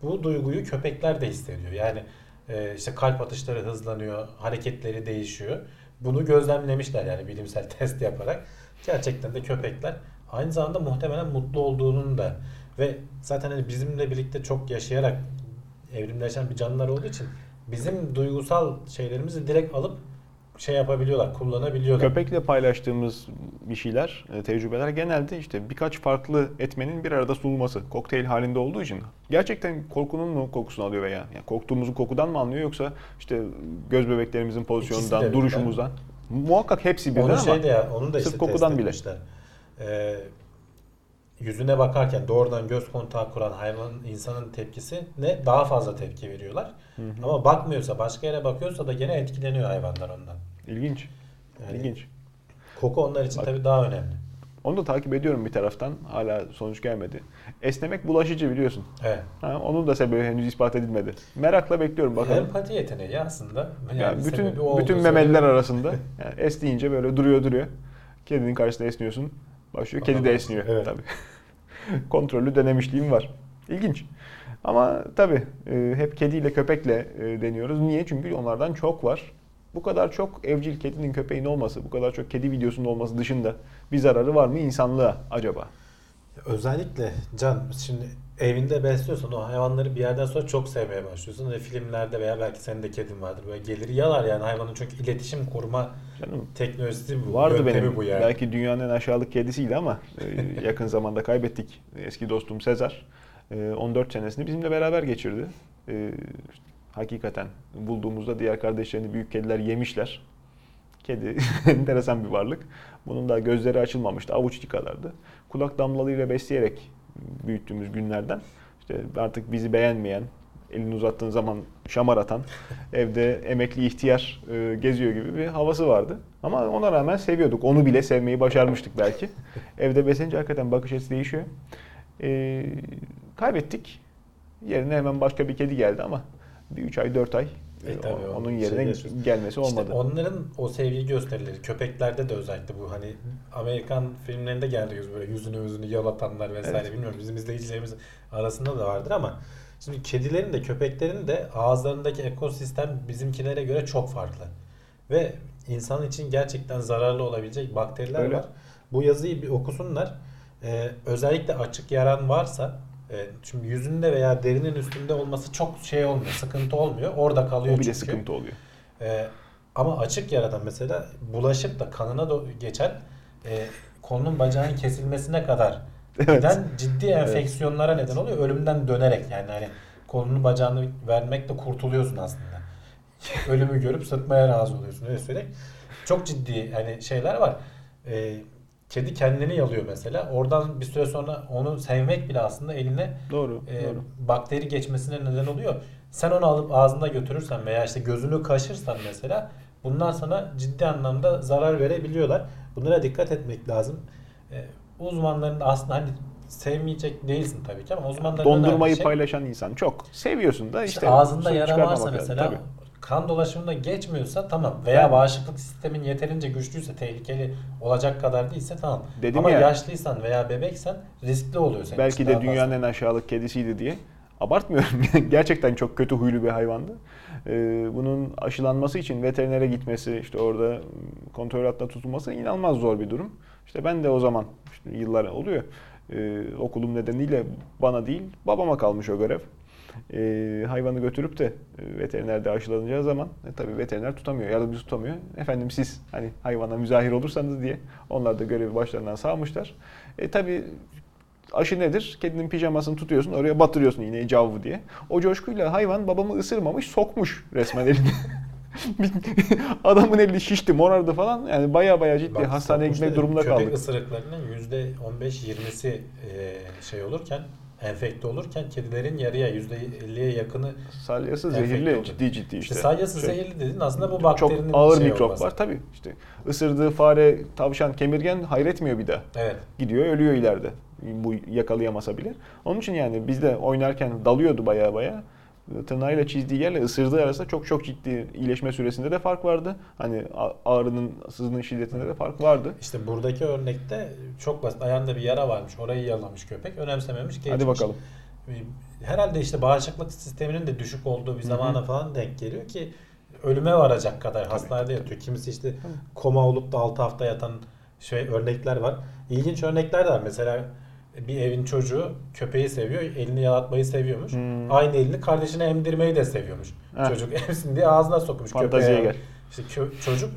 bu duyguyu köpekler de hissediyor. Yani e, işte kalp atışları hızlanıyor, hareketleri değişiyor. Bunu gözlemlemişler yani bilimsel test yaparak. Gerçekten de köpekler aynı zamanda muhtemelen mutlu olduğunun da ve zaten hani bizimle birlikte çok yaşayarak evrimleşen bir canlılar olduğu için bizim duygusal şeylerimizi direkt alıp şey yapabiliyorlar, kullanabiliyorlar. Köpekle paylaştığımız bir şeyler, e, tecrübeler genelde işte birkaç farklı etmenin bir arada sunulması, kokteyl halinde olduğu için gerçekten korkunun mu kokusunu alıyor veya yani korktuğumuzun kokudan mı anlıyor yoksa işte göz bebeklerimizin pozisyonundan, duruşumuzdan muhakkak hepsi birden Onu ama şey de ya, onu da sırf işte kokudan test bile. Ee, yüzüne bakarken doğrudan göz kontağı kuran hayvanın insanın tepkisi ne daha fazla tepki veriyorlar. Ama bakmıyorsa başka yere bakıyorsa da gene etkileniyor hayvanlar ondan. İlginç. Yani İlginç. Koku onlar için Bak. tabii daha önemli. Onu da takip ediyorum bir taraftan. Hala sonuç gelmedi. Esnemek bulaşıcı biliyorsun. Evet. Ha, onun da sebebi henüz ispat edilmedi. Merakla bekliyorum bakalım. Empati yeteneği aslında. Yani, Yani bütün bütün memeliler arasında yani esneyince böyle duruyor duruyor. Kedinin karşısında esniyorsun. Başlıyor. Kedi de esniyor Evet. tabii. Kontrollü denemişliğim var. İlginç. Ama tabii e, hep kediyle köpekle e, deniyoruz. Niye? Çünkü onlardan çok var. Bu kadar çok evcil kedinin köpeğin olması, bu kadar çok kedi videosunun olması dışında bir zararı var mı insanlığa acaba? Özellikle Can şimdi evinde besliyorsan o hayvanları bir yerden sonra çok sevmeye başlıyorsun. Ve filmlerde veya belki senin de kedin vardır. Böyle gelir yalar yani hayvanın çünkü iletişim kurma Canım teknolojisi bu. Vardı benim. bu yani. Belki dünyanın en aşağılık kedisiydi ama e, yakın zamanda kaybettik. Eski dostum Sezar. E, 14 senesini bizimle beraber geçirdi. Hakikaten bulduğumuzda diğer kardeşlerini büyük kediler yemişler. Kedi enteresan bir varlık. Bunun da gözleri açılmamıştı. Avuç içi kadardı. Kulak damlalığıyla besleyerek büyüttüğümüz günlerden işte artık bizi beğenmeyen, elini uzattığın zaman şamar atan, evde emekli ihtiyar e, geziyor gibi bir havası vardı. Ama ona rağmen seviyorduk. Onu bile sevmeyi başarmıştık belki. Evde beslenince hakikaten bakış açısı değişiyor. E, kaybettik. Yerine hemen başka bir kedi geldi ama bir 3 ay 4 ay E, e, tabii onun şey yerine yaşıyorsun. gelmesi olmadı. İşte onların o sevgi gösterileri köpeklerde de özellikle bu hani Amerikan filmlerinde geldi yüz böyle yüzünü yüzünü yalatanlar vesaire Evet. bilmiyorum bizim izleyicilerimiz arasında da vardır ama şimdi kedilerin de köpeklerin de ağızlarındaki ekosistem bizimkilere göre çok farklı. Ve insan için gerçekten zararlı olabilecek bakteriler Öyle. var. Bu yazıyı bir okusunlar. Ee, özellikle açık yaran varsa e, çünkü yüzünde veya derinin üstünde olması çok şey olmuyor, sıkıntı olmuyor. Orada kalıyor o bile çünkü. sıkıntı oluyor. Ee, ama açık yaradan mesela bulaşıp da kanına do- geçen e, kolunun bacağının kesilmesine kadar Evet. giden ciddi enfeksiyonlara neden oluyor. Ölümden dönerek yani hani kolunu bacağını vermekle kurtuluyorsun aslında. Ölümü görüp sıtmaya razı oluyorsun öyle söyleyeyim. Çok ciddi hani şeyler var. Ee, kedi kendini yalıyor mesela. Oradan bir süre sonra onu sevmek bile aslında eline Doğru. e, doğru. bakteri geçmesine neden oluyor. Sen onu alıp ağzında götürürsen veya işte gözünü kaşırsan mesela bunlar sana ciddi anlamda zarar verebiliyorlar. Bunlara dikkat etmek lazım. E, uzmanların da aslında hani sevmeyecek değilsin tabii ki ama uzmanların Dondurmayı şey, paylaşan insan çok. Seviyorsun da işte. işte ağzında yara varsa mesela Tabii. Kan dolaşımında geçmiyorsa tamam veya Ben- bağışıklık sistemin yeterince güçlüyse tehlikeli olacak kadar değilse tamam. Dedim ama ya. yaşlıysan veya bebeksen riskli oluyor senin Belki de dünyanın en aşağılık kedisiydi diye. Abartmıyorum. Gerçekten çok kötü huylu bir hayvandı. Ee, bunun aşılanması için veterinere gitmesi, işte orada kontrol altında tutulması inanılmaz zor bir durum. İşte ben de o zaman işte yıllar oluyor. Ee, okulum nedeniyle bana değil, babama kalmış o görev. Ee, hayvanı götürüp de e, veterinerde aşılanacağı zaman e, tabii veteriner tutamıyor, yardımcı tutamıyor. Efendim siz hani hayvana müzahir olursanız diye onlar da görevi başlarından sağmışlar. E tabii aşı nedir? Kedinin pijamasını tutuyorsun, oraya batırıyorsun iğneyi cavvu diye. O coşkuyla hayvan babamı ısırmamış, sokmuş resmen elini. Adamın eli şişti, morardı falan. Yani baya baya ciddi Bak, hastaneye gitmek durumunda köpek kaldık. ısırıklarının %15-20'si e, şey olurken enfekte olurken kedilerin yarıya %50'ye yakını Salyası zehirli, oluyor. ciddi ciddi işte. işte salyası Şey, zehirli dedin aslında bu Çok bakterinin ağır şey mikroplar olması. tabii. işte ısırdığı fare, tavşan, kemirgen hayretmiyor bir daha. Evet. Gidiyor ölüyor ileride. Bu yakalayamasa bile. Onun için yani biz de oynarken dalıyordu baya baya. Tırnağıyla çizdiği yerle ısırdığı arasında çok çok ciddi iyileşme süresinde de fark vardı. Hani ağrının, sızının şiddetinde de fark vardı. İşte buradaki örnekte çok basit. Ayağında bir yara varmış. Orayı yalamış köpek. Önemsememiş. Geçmiş. Hadi bakalım. herhalde işte bağışıklık sisteminin de düşük olduğu bir zamana falan denk geliyor ki ölüme varacak kadar hastanede yatıyor. Kimisi işte koma olup da 6 hafta yatan şey örnekler var. İlginç örnekler de var. Mesela bir evin çocuğu köpeği seviyor, elini yalatmayı seviyormuş. Hmm. Aynı elini kardeşine emdirmeyi de seviyormuş. Heh. Çocuk emsin diye ağzına sokmuş Fanteziye köpeğe. gel. İşte kö- çocuk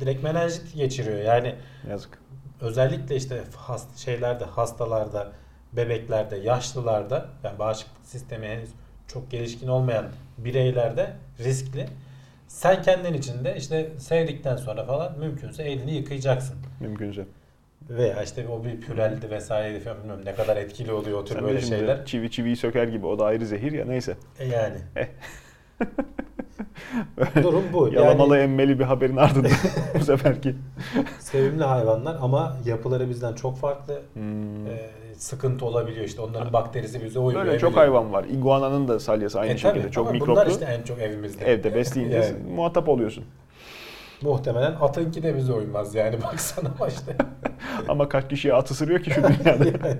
direkt menenjit geçiriyor. Yani Yazık. özellikle işte hast şeylerde, hastalarda, bebeklerde, yaşlılarda yani bağışıklık sistemi henüz çok gelişkin olmayan bireylerde riskli. Sen kendin için de işte sevdikten sonra falan mümkünse elini yıkayacaksın. Mümkünse. Veya işte o bir püreldi vesaire falan bilmiyorum ne kadar etkili oluyor o tür Sen böyle şeyler. çivi çiviyi söker gibi o da ayrı zehir ya neyse. E yani. Durum bu. Yalamalı Yani emmeli bir haberin ardından bu seferki. sevimli hayvanlar ama yapıları bizden çok farklı. Hmm. Ee, sıkıntı olabiliyor işte onların bakterisi bize uymuyor. Böyle çok hayvan var. Iguana'nın da salyası aynı E şekilde. tabii, çok ama mikroplu. Bunlar işte en çok evimizde. Evde besleyince Yani. muhatap oluyorsun. Muhtemelen atınki de bize uymaz yani baksana işte. Ama kaç kişiye at ısırıyor ki şu dünyada. Yani.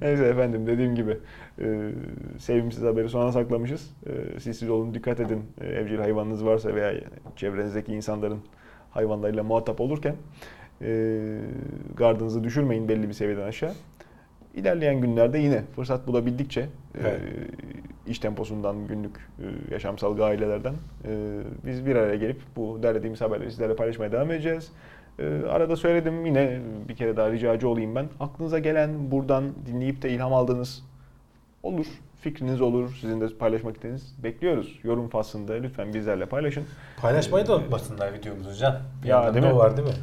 Neyse efendim dediğim gibi e, sevimsiz haberi sona saklamışız. E, siz siz olun dikkat edin e, evcil hayvanınız varsa veya çevrenizdeki insanların hayvanlarıyla muhatap olurken e, gardınızı düşürmeyin belli bir seviyeden aşağı. İlerleyen günlerde yine fırsat bulabildikçe e, Evet. iş temposundan günlük e, yaşamsal gailelerden e, biz bir araya gelip bu derlediğimiz haberleri sizlerle paylaşmaya devam edeceğiz. E, arada söyledim yine bir kere daha ricacı olayım ben. Aklınıza gelen buradan dinleyip de ilham aldığınız olur. Fikriniz olur. Sizin de paylaşmak istediğiniz bekliyoruz. Yorum faslında lütfen bizlerle paylaşın. Paylaşmayı da unutmasınlar videomuzu Can. Bir Ya, değil mi? var değil mi?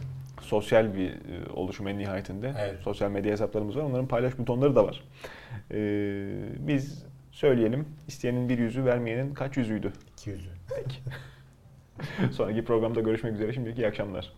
Sosyal bir e, oluşum en nihayetinde. Evet. Sosyal medya hesaplarımız var. Onların paylaş butonları da var. E, biz söyleyelim. isteyenin bir yüzü, vermeyenin kaç yüzüydü? 200'ü. Sonraki programda görüşmek üzere. Şimdilik iyi akşamlar.